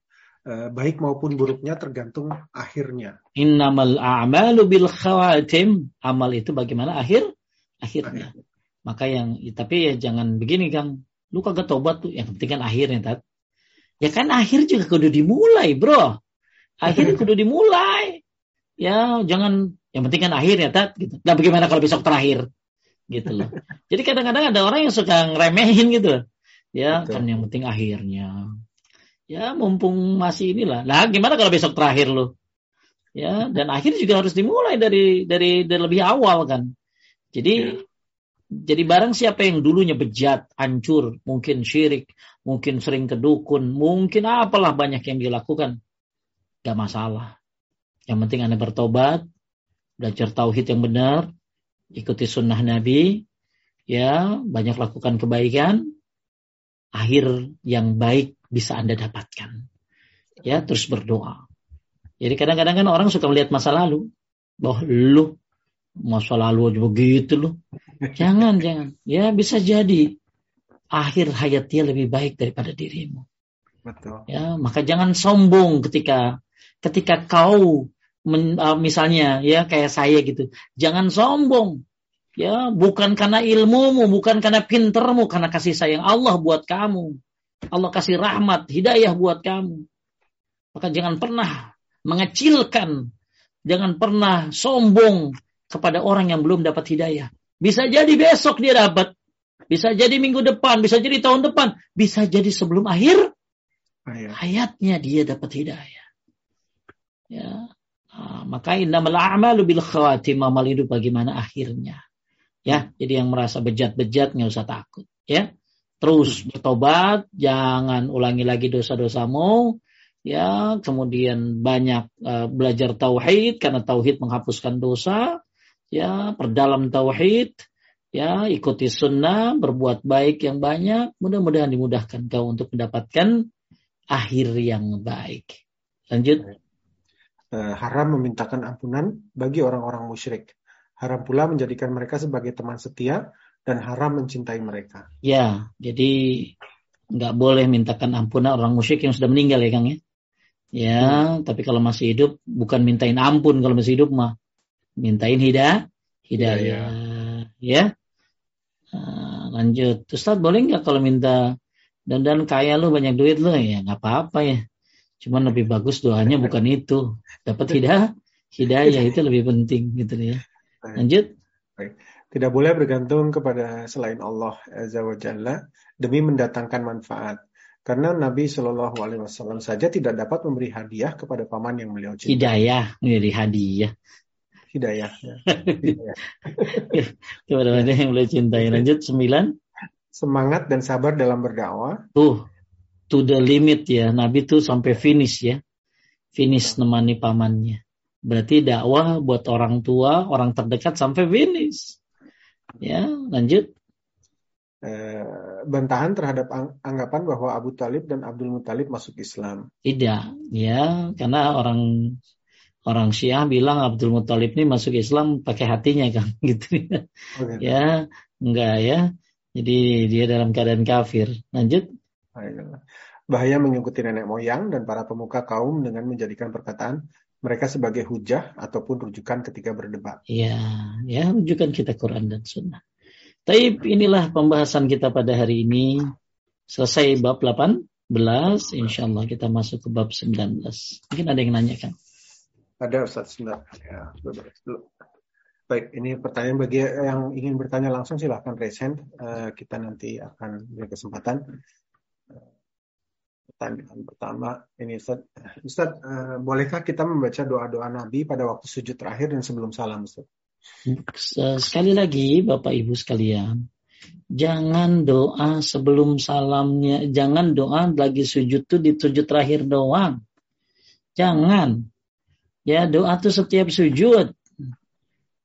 eh, baik maupun buruknya tergantung akhirnya. Innamal a'malu bil khawatim. Amal itu bagaimana akhir? Akhirnya. Akhir. Maka yang tapi ya jangan begini Kang. Lu kagak tobat tuh. Yang penting kan akhirnya, Tat. Ya kan akhir juga kudu dimulai, bro. Akhirnya kudu dimulai. Ya, jangan yang penting kan akhirnya, Tat. Gitu. Nah, bagaimana kalau besok terakhir? Gitu loh. Jadi kadang-kadang ada orang yang suka ngeremehin gitu. Ya, Betul. kan yang penting akhirnya. Ya, mumpung masih inilah. Nah, gimana kalau besok terakhir lo? Ya, dan akhir juga harus dimulai dari dari, dari lebih awal kan. Jadi ya. Jadi barang siapa yang dulunya bejat, hancur, mungkin syirik, mungkin sering kedukun, mungkin apalah banyak yang dilakukan. Gak masalah. Yang penting Anda bertobat, belajar tauhid yang benar, ikuti sunnah Nabi, ya banyak lakukan kebaikan, akhir yang baik bisa Anda dapatkan. Ya, terus berdoa. Jadi kadang-kadang kan orang suka melihat masa lalu, bahwa lu masa lalu aja begitu loh. Jangan, jangan. Ya bisa jadi akhir hayat dia lebih baik daripada dirimu. Betul. Ya, maka jangan sombong ketika ketika kau Men, uh, misalnya ya kayak saya gitu. Jangan sombong. Ya, bukan karena ilmumu, bukan karena pintermu, karena kasih sayang Allah buat kamu. Allah kasih rahmat, hidayah buat kamu. Maka jangan pernah mengecilkan, jangan pernah sombong kepada orang yang belum dapat hidayah. Bisa jadi besok dia dapat, bisa jadi minggu depan, bisa jadi tahun depan, bisa jadi sebelum akhir hayatnya dia dapat hidayah. Ya, nah, maka innamal a'malu bil khawatim amal itu bagaimana akhirnya. Ya, jadi yang merasa bejat-bejat nggak usah takut. Ya, terus bertobat, jangan ulangi lagi dosa-dosamu. Ya, kemudian banyak uh, belajar tauhid karena tauhid menghapuskan dosa ya perdalam tauhid, ya ikuti sunnah, berbuat baik yang banyak, mudah-mudahan dimudahkan kau untuk mendapatkan akhir yang baik. Lanjut. Uh, haram memintakan ampunan bagi orang-orang musyrik. Haram pula menjadikan mereka sebagai teman setia dan haram mencintai mereka. Ya, jadi nggak boleh mintakan ampunan orang musyrik yang sudah meninggal ya Kang ya. Ya, hmm. tapi kalau masih hidup bukan mintain ampun kalau masih hidup mah mintain hidayah hidayah. Ya. Uh, lanjut. Ustaz boleh nggak kalau minta dan dan kaya lu banyak duit lu? Ya nggak apa-apa ya. Cuman lebih bagus doanya bukan itu. Dapat hidayah hidayah itu lebih penting gitu ya. Lanjut. Tidak boleh bergantung kepada selain Allah Azza wa Jalla demi mendatangkan manfaat. Karena Nabi Shallallahu Alaihi Wasallam saja tidak dapat memberi hadiah kepada paman yang beliau cintai. Hidayah, memberi hadiah hidayah. Ya. Kepada mana yang boleh cintai. Lanjut sembilan. Semangat dan sabar dalam berdakwah. Tuh, to the limit ya. Nabi tuh sampai finish ya. Finish nemani pamannya. Berarti dakwah buat orang tua, orang terdekat sampai finish. Ya, lanjut. Eh, bantahan terhadap anggapan bahwa Abu Talib dan Abdul Muthalib masuk Islam. Tidak, ya, karena orang orang Syiah bilang Abdul Muthalib ini masuk Islam pakai hatinya kan gitu. Ya. Okay. ya enggak ya. Jadi dia dalam keadaan kafir. Lanjut. Bahaya mengikuti nenek moyang dan para pemuka kaum dengan menjadikan perkataan mereka sebagai hujah ataupun rujukan ketika berdebat. Ya ya rujukan kita Quran dan Sunnah. Taib inilah pembahasan kita pada hari ini. Selesai bab 18 insya Allah kita masuk ke bab 19 mungkin ada yang nanyakan ada Ustaz sebentar. Ya. Baik, ini pertanyaan bagi yang ingin bertanya langsung silahkan resen. Uh, kita nanti akan beri kesempatan. Uh, pertanyaan pertama ini Ustaz. Ustaz, uh, bolehkah kita membaca doa-doa Nabi pada waktu sujud terakhir dan sebelum salam Ustaz? Sekali lagi Bapak Ibu sekalian, jangan doa sebelum salamnya, jangan doa lagi sujud tuh di sujud terakhir doang. Jangan. Ya, doa itu setiap sujud.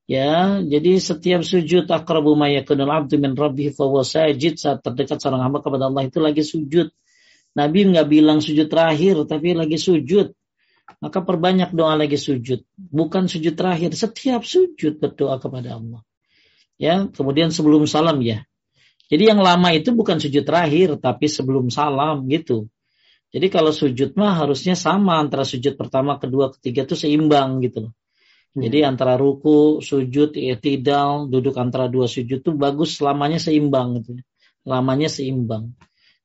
Ya, jadi setiap sujud akrabu ma yakunul abdu min rabbih fa sajid saat terdekat seorang hamba kepada Allah itu lagi sujud. Nabi nggak bilang sujud terakhir tapi lagi sujud. Maka perbanyak doa lagi sujud. Bukan sujud terakhir, setiap sujud berdoa kepada Allah. Ya, kemudian sebelum salam ya. Jadi yang lama itu bukan sujud terakhir tapi sebelum salam gitu. Jadi kalau sujud mah harusnya sama antara sujud pertama, kedua, ketiga itu seimbang gitu loh. Hmm. Jadi antara ruku, sujud, tidak, duduk antara dua sujud itu bagus selamanya seimbang gitu. Lamanya seimbang.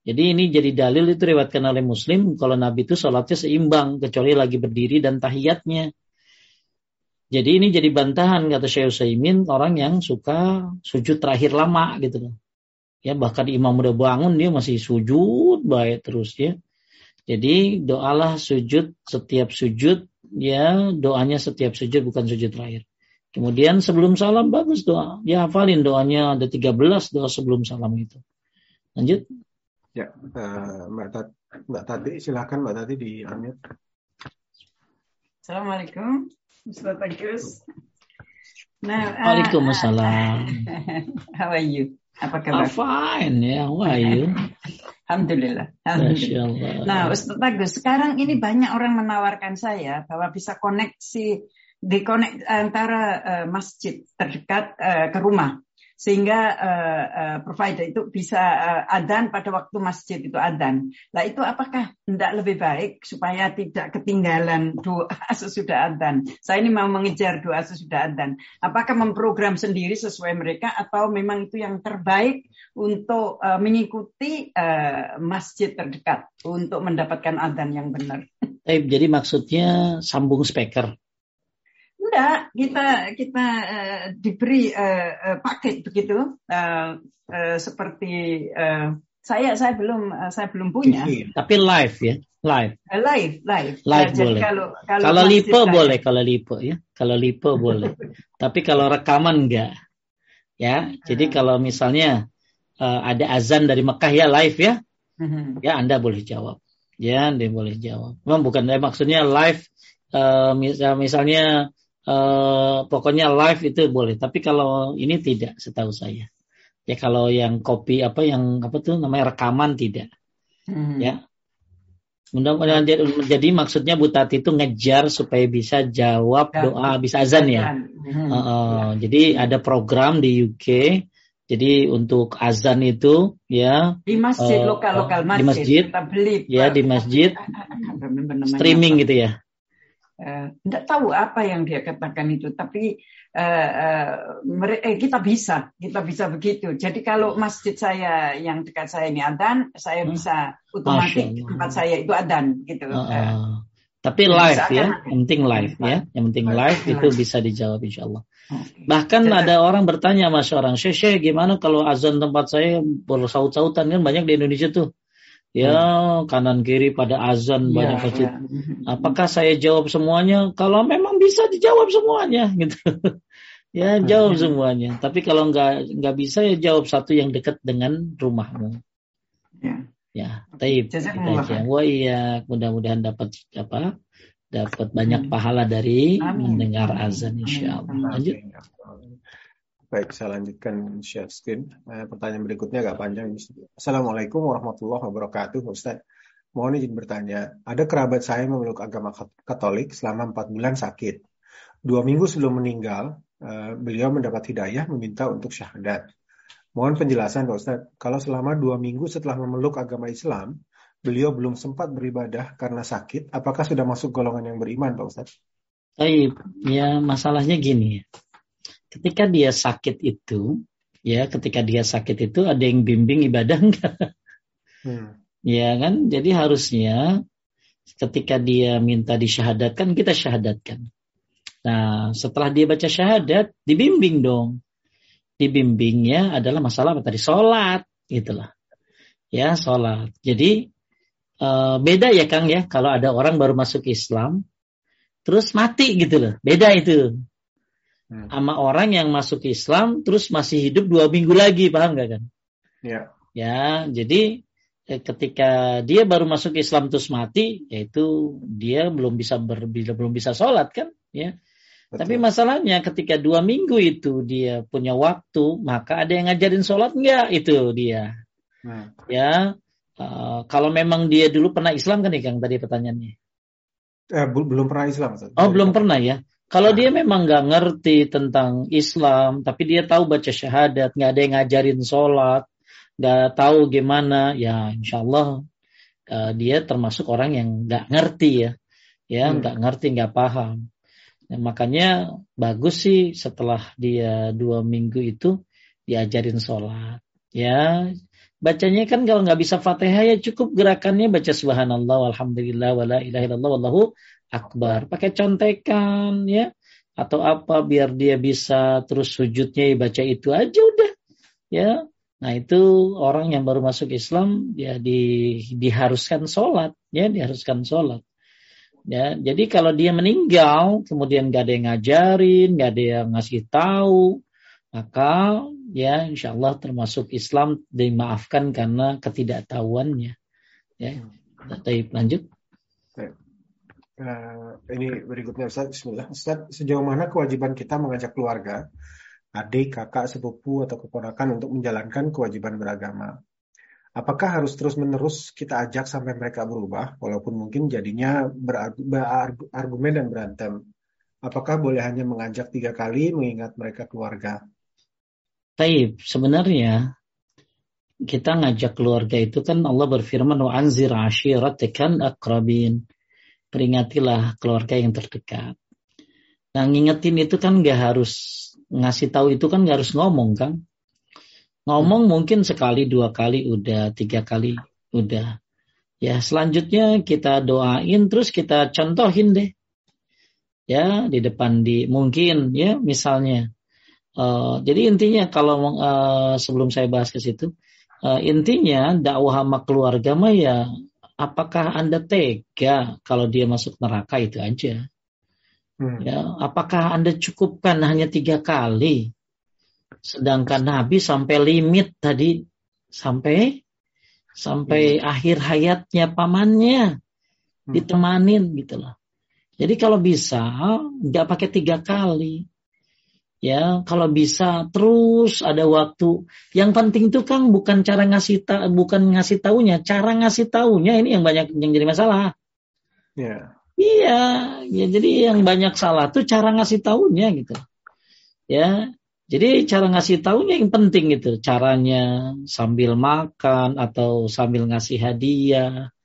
Jadi ini jadi dalil itu riwayatkan oleh Muslim kalau Nabi itu sholatnya seimbang kecuali lagi berdiri dan tahiyatnya. Jadi ini jadi bantahan kata Syekh Utsaimin orang yang suka sujud terakhir lama gitu loh. Ya bahkan imam udah bangun dia masih sujud baik terus ya. Jadi doalah sujud setiap sujud ya doanya setiap sujud bukan sujud terakhir. Kemudian sebelum salam bagus doa. Ya hafalin doanya ada 13 doa sebelum salam itu. Lanjut. Ya, uh, Mbak, Tati, Mbak Tati silakan Mbak Tati di unmute. Assalamualaikum, Ustaz Agus. Nah, Waalaikumsalam. Uh, how are you? Apa kabar? I'm fine ya, yeah. how are you? Alhamdulillah. Alhamdulillah. Nah, Ustaz Bagus, sekarang ini banyak orang menawarkan saya bahwa bisa koneksi dikonek antara uh, masjid terdekat uh, ke rumah. Sehingga uh, uh, provider itu bisa uh, adan pada waktu masjid itu adan. Nah itu apakah tidak lebih baik supaya tidak ketinggalan doa sesudah adan? Saya ini mau mengejar doa sesudah adan. Apakah memprogram sendiri sesuai mereka atau memang itu yang terbaik untuk uh, mengikuti uh, masjid terdekat untuk mendapatkan adan yang benar? Eh, jadi maksudnya sambung speaker Enggak, kita kita uh, diberi uh, uh, paket begitu uh, uh, seperti uh, saya saya belum uh, saya belum punya. Tapi live ya, live. Uh, live, live. Live nah, boleh. kalau kalau, kalau lipo boleh, kalau lipo ya, kalau lipo boleh. Tapi kalau rekaman enggak. Ya, jadi kalau misalnya uh, ada azan dari Mekah ya live ya, uh-huh. ya Anda boleh jawab. Ya, Anda boleh jawab. Memang bukan maksudnya live uh, misal, misalnya uh, pokoknya live itu boleh. Tapi kalau ini tidak, setahu saya. Ya kalau yang kopi apa yang apa tuh namanya rekaman tidak. Hmm. Ya. Mudah-mudahan jadi maksudnya Bu Tati itu ngejar supaya bisa jawab ya. doa bisa azan ya. Hmm. Uh, uh, Jadi ada program di UK. Jadi untuk azan itu ya di masjid uh, masjid, di masjid kita beli ya di masjid streaming gitu ya tidak uh, tahu apa yang dia katakan itu, tapi uh, uh, eh, kita bisa, kita bisa begitu. Jadi kalau masjid saya yang dekat saya ini adan, saya hmm. bisa otomatis tempat saya itu adan gitu. Uh, uh. Tapi live ya, yang penting live ya, yang penting live itu bisa dijawab insya Allah. Okay. Bahkan Jadi, ada orang bertanya mas orang, Syekh, gimana kalau azan tempat saya bersaut-sautan kan banyak di Indonesia tuh ya hmm. kanan kiri pada azan ya, banyak masjid. Ya. Apakah saya jawab semuanya? Kalau memang bisa dijawab semuanya gitu. ya jawab hmm. semuanya. Tapi kalau nggak nggak bisa ya jawab satu yang dekat dengan rumahmu. Ya. Ya, taib. Wah iya, mudah-mudahan dapat apa? Dapat banyak hmm. pahala dari Amin. mendengar azan insya Allah. Lanjut. Baik, saya lanjutkan share screen. Eh, pertanyaan berikutnya agak panjang. Assalamualaikum warahmatullahi wabarakatuh, Ustaz. Mohon izin bertanya, ada kerabat saya memeluk agama Katolik selama empat bulan sakit. Dua minggu sebelum meninggal, eh, beliau mendapat hidayah meminta untuk syahadat. Mohon penjelasan Ustaz, kalau selama dua minggu setelah memeluk agama Islam, beliau belum sempat beribadah karena sakit, apakah sudah masuk golongan yang beriman Pak Ustaz? Baik, ya masalahnya gini ya ketika dia sakit itu, ya ketika dia sakit itu ada yang bimbing ibadah enggak? Hmm. Ya kan, jadi harusnya ketika dia minta disyahadatkan kita syahadatkan. Nah, setelah dia baca syahadat, dibimbing dong. Dibimbingnya adalah masalah apa tadi? Sholat, gitulah. Ya, sholat. Jadi uh, beda ya Kang ya, kalau ada orang baru masuk Islam, terus mati gitu loh. Beda itu hmm. sama orang yang masuk Islam terus masih hidup dua minggu lagi paham gak kan? Ya. Ya, jadi eh, ketika dia baru masuk Islam terus mati, yaitu dia belum bisa ber, belum bisa sholat kan, ya. Betul. Tapi masalahnya ketika dua minggu itu dia punya waktu, maka ada yang ngajarin sholat enggak itu dia. Hmm. Ya, uh, kalau memang dia dulu pernah Islam kan nih Kang tadi pertanyaannya. Eh, belum pernah Islam. Oh, belum pernah ya. Kalau dia memang nggak ngerti tentang Islam, tapi dia tahu baca syahadat, nggak ada yang ngajarin sholat, nggak tahu gimana, ya insya Allah uh, dia termasuk orang yang nggak ngerti ya, ya hmm. nggak hmm. ngerti, nggak paham. Nah, makanya bagus sih setelah dia dua minggu itu diajarin sholat, ya bacanya kan kalau nggak bisa fatihah ya cukup gerakannya baca subhanallah alhamdulillah wala ilaha illallah wallahu akbar. Pakai contekan ya. Atau apa biar dia bisa terus sujudnya baca itu aja udah. Ya. Nah itu orang yang baru masuk Islam ya di, diharuskan sholat ya diharuskan sholat. Ya. Jadi kalau dia meninggal kemudian gak ada yang ngajarin gak ada yang ngasih tahu maka ya insya Allah termasuk Islam dimaafkan karena ketidaktahuannya. Ya. Tapi lanjut Uh, ini berikutnya Ustaz, Bismillah. Ustaz, sejauh mana kewajiban kita mengajak keluarga, adik, kakak, sepupu, atau keponakan untuk menjalankan kewajiban beragama? Apakah harus terus-menerus kita ajak sampai mereka berubah, walaupun mungkin jadinya berargumen dan berantem? Apakah boleh hanya mengajak tiga kali mengingat mereka keluarga? Taib, sebenarnya kita ngajak keluarga itu kan Allah berfirman wa anzir ashiratikal akrabin. Peringatilah keluarga yang terdekat. Nah, ngingetin itu kan gak harus ngasih tahu itu kan gak harus ngomong kan. Ngomong mungkin sekali, dua kali udah, tiga kali udah. Ya, selanjutnya kita doain terus kita contohin deh. Ya, di depan di mungkin ya misalnya. Uh, jadi intinya kalau uh, sebelum saya bahas ke situ, uh, intinya dakwah sama keluarga mah ya apakah Anda tega kalau dia masuk neraka itu aja. Hmm. Ya, apakah Anda cukupkan hanya tiga kali? Sedangkan Nabi sampai limit tadi sampai sampai hmm. akhir hayatnya pamannya hmm. ditemanin gitu loh. Jadi kalau bisa nggak pakai tiga kali, ya kalau bisa terus ada waktu. Yang penting itu kang bukan cara ngasih ta bukan ngasih taunya. Cara ngasih taunya ini yang banyak yang jadi masalah. Yeah. iya ya jadi yang banyak salah tuh cara ngasih taunya gitu. Ya jadi cara ngasih taunya yang penting gitu. Caranya sambil makan atau sambil ngasih hadiah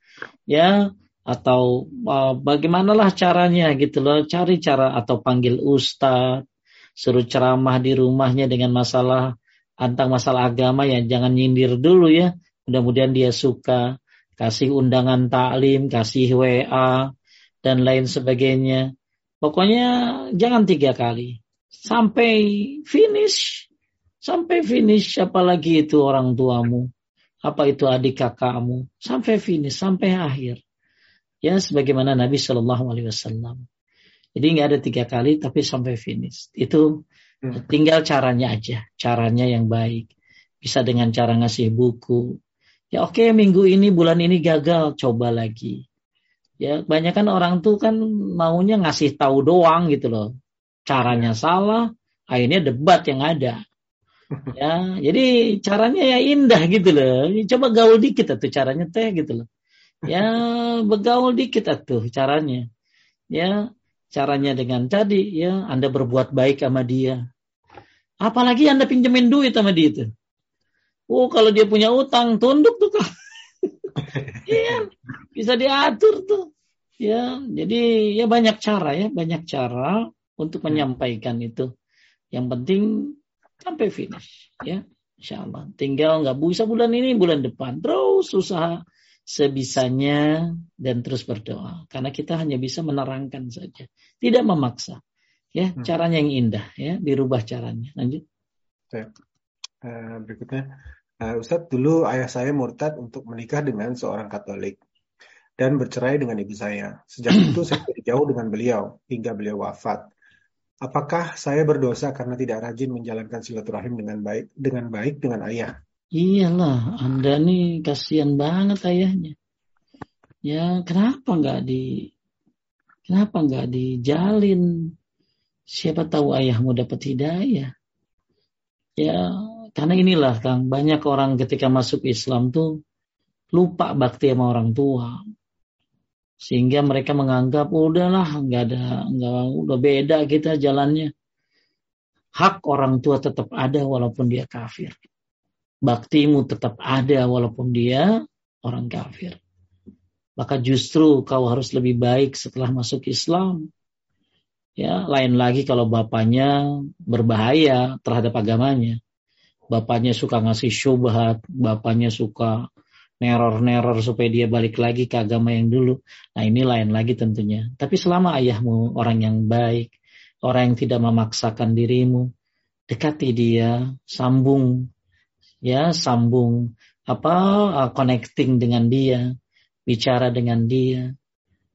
ya atau uh, bagimanalah caranya gitu loh. Cari cara atau panggil ustadz suruh ceramah di rumahnya dengan masalah tentang masalah agama ya jangan nyindir dulu ya. Mudah-mudahan dia suka kasih undangan taklim, kasih WA dan lain sebagainya. Pokoknya jangan tiga kali sampai finish, sampai finish. Apalagi itu orang tuamu, apa itu adik kakakmu, sampai finish, sampai akhir. Ya, sebagaimana Nabi Shallallahu Alaihi Wasallam. Jadi nggak ada tiga kali tapi sampai finish. Itu hmm. tinggal caranya aja, caranya yang baik. Bisa dengan cara ngasih buku. Ya oke okay, minggu ini bulan ini gagal, coba lagi. Ya banyak kan orang tuh kan maunya ngasih tahu doang gitu loh. Caranya ya. salah, akhirnya debat yang ada. Ya, jadi caranya ya indah gitu loh. Coba gaul dikit tuh caranya teh gitu loh. Ya, begaul dikit tuh caranya. Ya, Caranya dengan tadi ya Anda berbuat baik sama dia. Apalagi Anda pinjemin duit sama dia itu. Oh, kalau dia punya utang, tunduk tuh kan. Iya, bisa diatur tuh. Ya, jadi ya banyak cara ya, banyak cara untuk hmm. menyampaikan itu. Yang penting sampai finish ya. Insya Allah. Tinggal nggak bisa bulan ini, bulan depan. Terus usaha sebisanya dan terus berdoa. Karena kita hanya bisa menerangkan saja. Tidak memaksa. Ya hmm. caranya yang indah ya. Dirubah caranya. Lanjut. Uh, berikutnya. Uh, Ustadz dulu ayah saya murtad untuk menikah dengan seorang Katolik dan bercerai dengan ibu saya. Sejak itu saya jauh dengan beliau hingga beliau wafat. Apakah saya berdosa karena tidak rajin menjalankan silaturahim dengan baik dengan baik dengan ayah Iyalah, Anda nih kasihan banget ayahnya. Ya, kenapa nggak di kenapa nggak dijalin? Siapa tahu ayahmu dapat hidayah. Ya, karena inilah Kang, banyak orang ketika masuk Islam tuh lupa bakti sama orang tua. Sehingga mereka menganggap udahlah nggak ada nggak udah beda kita jalannya. Hak orang tua tetap ada walaupun dia kafir baktimu tetap ada walaupun dia orang kafir. Maka justru kau harus lebih baik setelah masuk Islam. Ya, lain lagi kalau bapaknya berbahaya terhadap agamanya. Bapaknya suka ngasih syubhat, bapaknya suka neror-neror supaya dia balik lagi ke agama yang dulu. Nah ini lain lagi tentunya. Tapi selama ayahmu orang yang baik, orang yang tidak memaksakan dirimu, dekati dia, sambung ya sambung apa uh, connecting dengan dia, bicara dengan dia.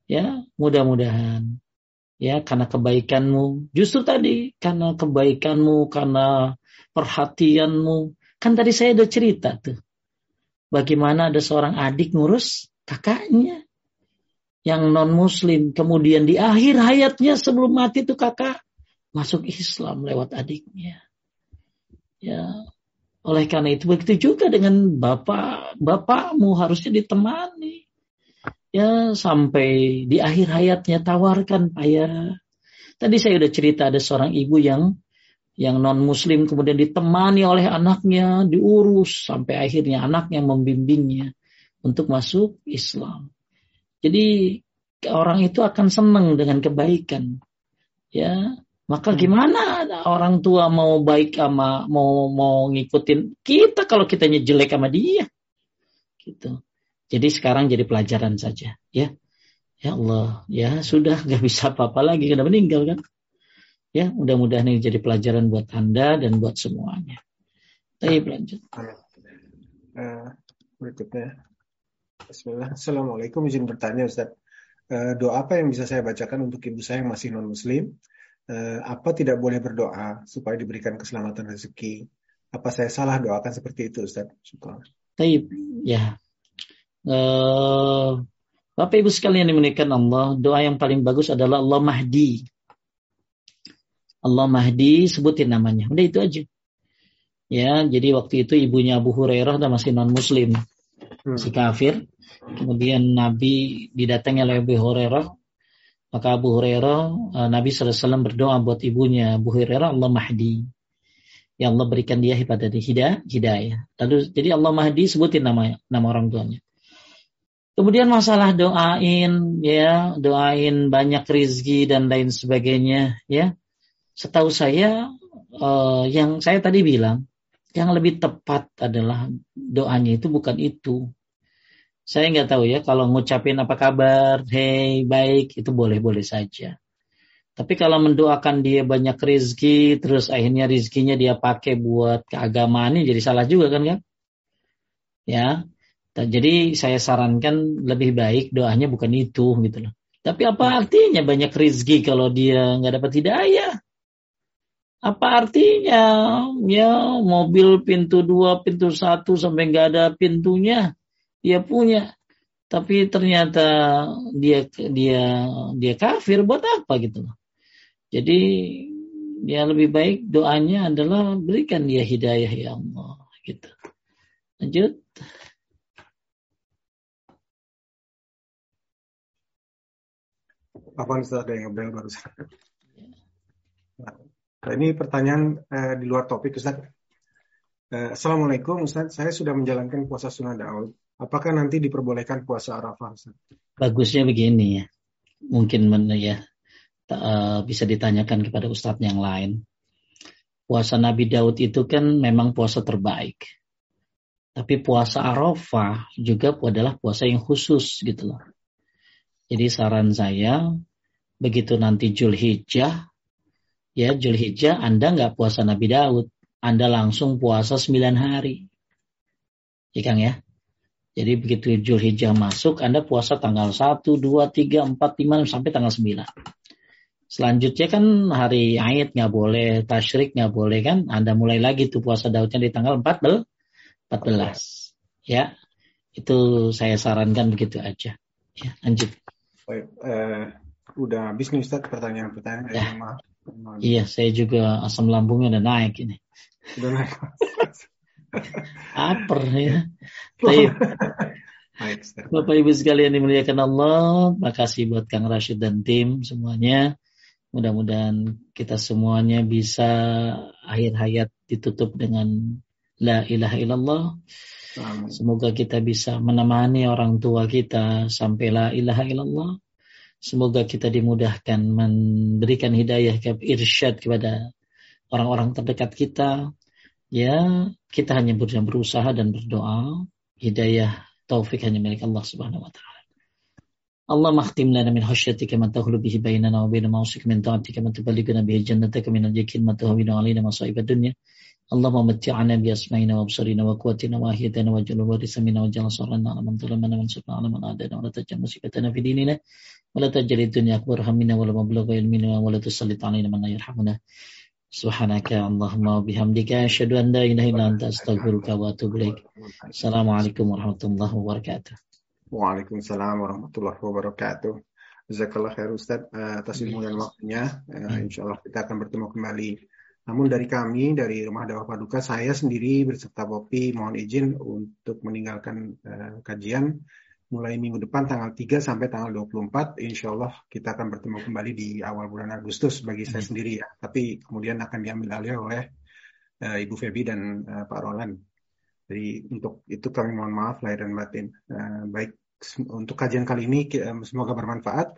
Ya, mudah-mudahan ya karena kebaikanmu. Justru tadi karena kebaikanmu, karena perhatianmu. Kan tadi saya udah cerita tuh. Bagaimana ada seorang adik ngurus kakaknya yang non muslim. Kemudian di akhir hayatnya sebelum mati tuh kakak masuk Islam lewat adiknya. Ya, oleh karena itu begitu juga dengan bapak bapakmu harusnya ditemani. Ya sampai di akhir hayatnya tawarkan ayah. Tadi saya udah cerita ada seorang ibu yang yang non muslim kemudian ditemani oleh anaknya diurus sampai akhirnya anaknya membimbingnya untuk masuk Islam. Jadi orang itu akan senang dengan kebaikan. Ya, maka hmm. gimana orang tua mau baik sama mau mau ngikutin kita kalau kitanya jelek sama dia. Gitu. Jadi sekarang jadi pelajaran saja, ya. Ya Allah, ya sudah nggak bisa apa-apa lagi karena meninggal kan. Ya, mudah-mudahan ini jadi pelajaran buat Anda dan buat semuanya. Baik, lanjut. Uh, berikutnya. Bismillah. Assalamualaikum. Izin bertanya Ustaz. Uh, doa apa yang bisa saya bacakan untuk ibu saya yang masih non-muslim? Uh, apa tidak boleh berdoa supaya diberikan keselamatan rezeki? Apa saya salah doakan seperti itu Ustaz? Syukur. Baik, ya. Uh, Bapak Ibu sekalian yang dimuliakan Allah, doa yang paling bagus adalah Allah Mahdi. Allah Mahdi sebutin namanya. Udah itu aja. Ya, jadi waktu itu ibunya Abu Hurairah dan masih non muslim. Hmm. Si kafir. Kemudian Nabi didatangi oleh Abu Hurairah. Maka Abu Hurairah, eh, Nabi SAW berdoa buat ibunya Abu Hurairah, Allah Mahdi. Ya Allah berikan dia pada hidayah, hidayah. Lalu jadi Allah Mahdi sebutin nama nama orang tuanya. Kemudian masalah doain ya, doain banyak rizki dan lain sebagainya ya setahu saya uh, yang saya tadi bilang yang lebih tepat adalah doanya itu bukan itu. Saya nggak tahu ya kalau ngucapin apa kabar, hey baik itu boleh-boleh saja. Tapi kalau mendoakan dia banyak rizki, terus akhirnya rizkinya dia pakai buat keagamaan ini jadi salah juga kan kan? Ya, jadi saya sarankan lebih baik doanya bukan itu gitu loh. Tapi apa artinya banyak rizki kalau dia nggak dapat hidayah? Apa artinya? Ya mobil pintu dua, pintu satu sampai nggak ada pintunya, dia punya. Tapi ternyata dia dia dia kafir buat apa gitu loh. Jadi ya lebih baik doanya adalah berikan dia hidayah ya Allah gitu. Lanjut. Apa Ustaz ada yang ngobrol barusan? Nah, ini pertanyaan eh, di luar topik Ustaz. Eh, Assalamualaikum Ustaz, saya sudah menjalankan puasa sunnah Daud. Apakah nanti diperbolehkan puasa Arafah? Bagusnya begini ya. Mungkin ya uh, bisa ditanyakan kepada ustadz yang lain. Puasa Nabi Daud itu kan memang puasa terbaik. Tapi puasa Arafah juga adalah puasa yang khusus gitu loh. Jadi saran saya begitu nanti Julhijjah ya Julhijjah Anda nggak puasa Nabi Daud, Anda langsung puasa 9 hari. Ya ya. Jadi begitu Julhijjah masuk, Anda puasa tanggal 1, 2, 3, 4, 5, sampai tanggal 9. Selanjutnya kan hari Aid nggak boleh, Tashrik nggak boleh kan. Anda mulai lagi tuh puasa Daudnya di tanggal 14. 14. Ya, itu saya sarankan begitu aja. Ya, lanjut. Baik, eh, udah habis nih Ustaz pertanyaan-pertanyaan. Ya. Iya, saya juga asam lambungnya udah naik ini. Udah naik. Aper ya. Baik. Bapak Ibu sekalian dimuliakan Allah, makasih buat Kang Rashid dan tim semuanya. Mudah-mudahan kita semuanya bisa akhir hayat ditutup dengan La ilaha illallah. Semoga kita bisa menemani orang tua kita sampai La ilaha illallah. Semoga kita dimudahkan memberikan hidayah ke irsyad kepada orang-orang terdekat kita Ya, kita hanya berusaha dan berdoa. Hidayah taufik hanya milik Allah Subhanahu wa taala. Allah mahtim lana min khasyatika ma tahulu bihi bainana wa baina ma'asik min ta'atika ma tuballighuna bihi jannataka min al-yakin ma tuhawinu alaina masa'ib ad-dunya. اللهم متعنا بأسمائنا وأبصارنا وقوتنا وأحيتنا واجعل الوارث منا واجعل صرنا على من ظلمنا وانصرنا على من عادانا ولا تجعل مصيبتنا في ديننا ولا تجعل الدنيا أكبر همنا ولا مبلغ علمنا ولا تسلط علينا من لا يرحمنا Subhanaka Allahumma bihamdika asyhadu an la ilaha illa anta astaghfiruka wa atubu ilaik. Assalamualaikum warahmatullahi wabarakatuh. Waalaikumsalam warahmatullahi wabarakatuh. Jazakallah khair Ustaz eh, atas ilmu dan waktunya. Eh, insyaallah kita akan bertemu kembali. Namun dari kami, dari Rumah Dawah Paduka, saya sendiri berserta Bopi mohon izin untuk meninggalkan eh, kajian mulai minggu depan tanggal 3 sampai tanggal 24 insya Allah kita akan bertemu kembali di awal bulan Agustus bagi saya hmm. sendiri ya tapi kemudian akan diambil alih oleh uh, Ibu Febi dan uh, Pak Roland jadi untuk itu kami mohon maaf lahir dan batin uh, baik untuk kajian kali ini semoga bermanfaat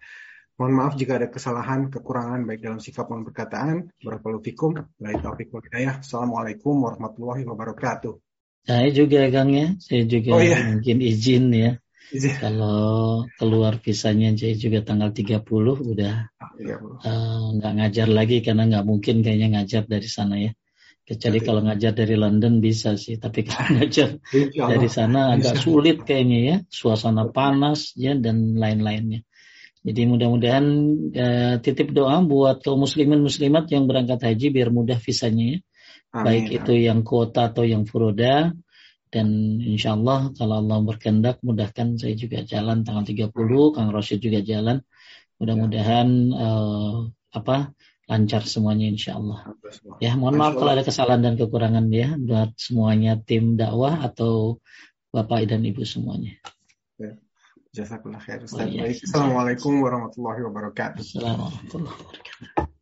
Mohon maaf jika ada kesalahan, kekurangan baik dalam sikap maupun perkataan. Barakallahu fikum. Assalamualaikum warahmatullahi wabarakatuh. Saya juga Kang ya, saya juga oh, iya. mungkin izin ya. Izin. Kalau keluar visanya saya juga tanggal 30 udah uh, nggak ngajar lagi karena nggak mungkin kayaknya ngajar dari sana ya. Kecuali Betul. kalau ngajar dari London bisa sih, tapi kalau ngajar dari sana agak sulit kayaknya ya. Suasana panas ya dan lain-lainnya. Jadi mudah-mudahan uh, titip doa buat kaum muslimin muslimat yang berangkat haji biar mudah visanya ya. Amin. Baik itu yang kuota atau yang furoda. Dan insya Allah kalau Allah berkehendak mudahkan saya juga jalan tanggal 30, Kang Rosyid juga jalan. Mudah-mudahan uh, apa lancar semuanya insya Allah. Ya mohon maaf kalau ada kesalahan dan kekurangan ya buat semuanya tim dakwah atau Bapak dan Ibu semuanya. Jazakallah khair Ustaz. Baik. Assalamualaikum warahmatullahi wabarakatuh. Assalamualaikum warahmatullahi wabarakatuh.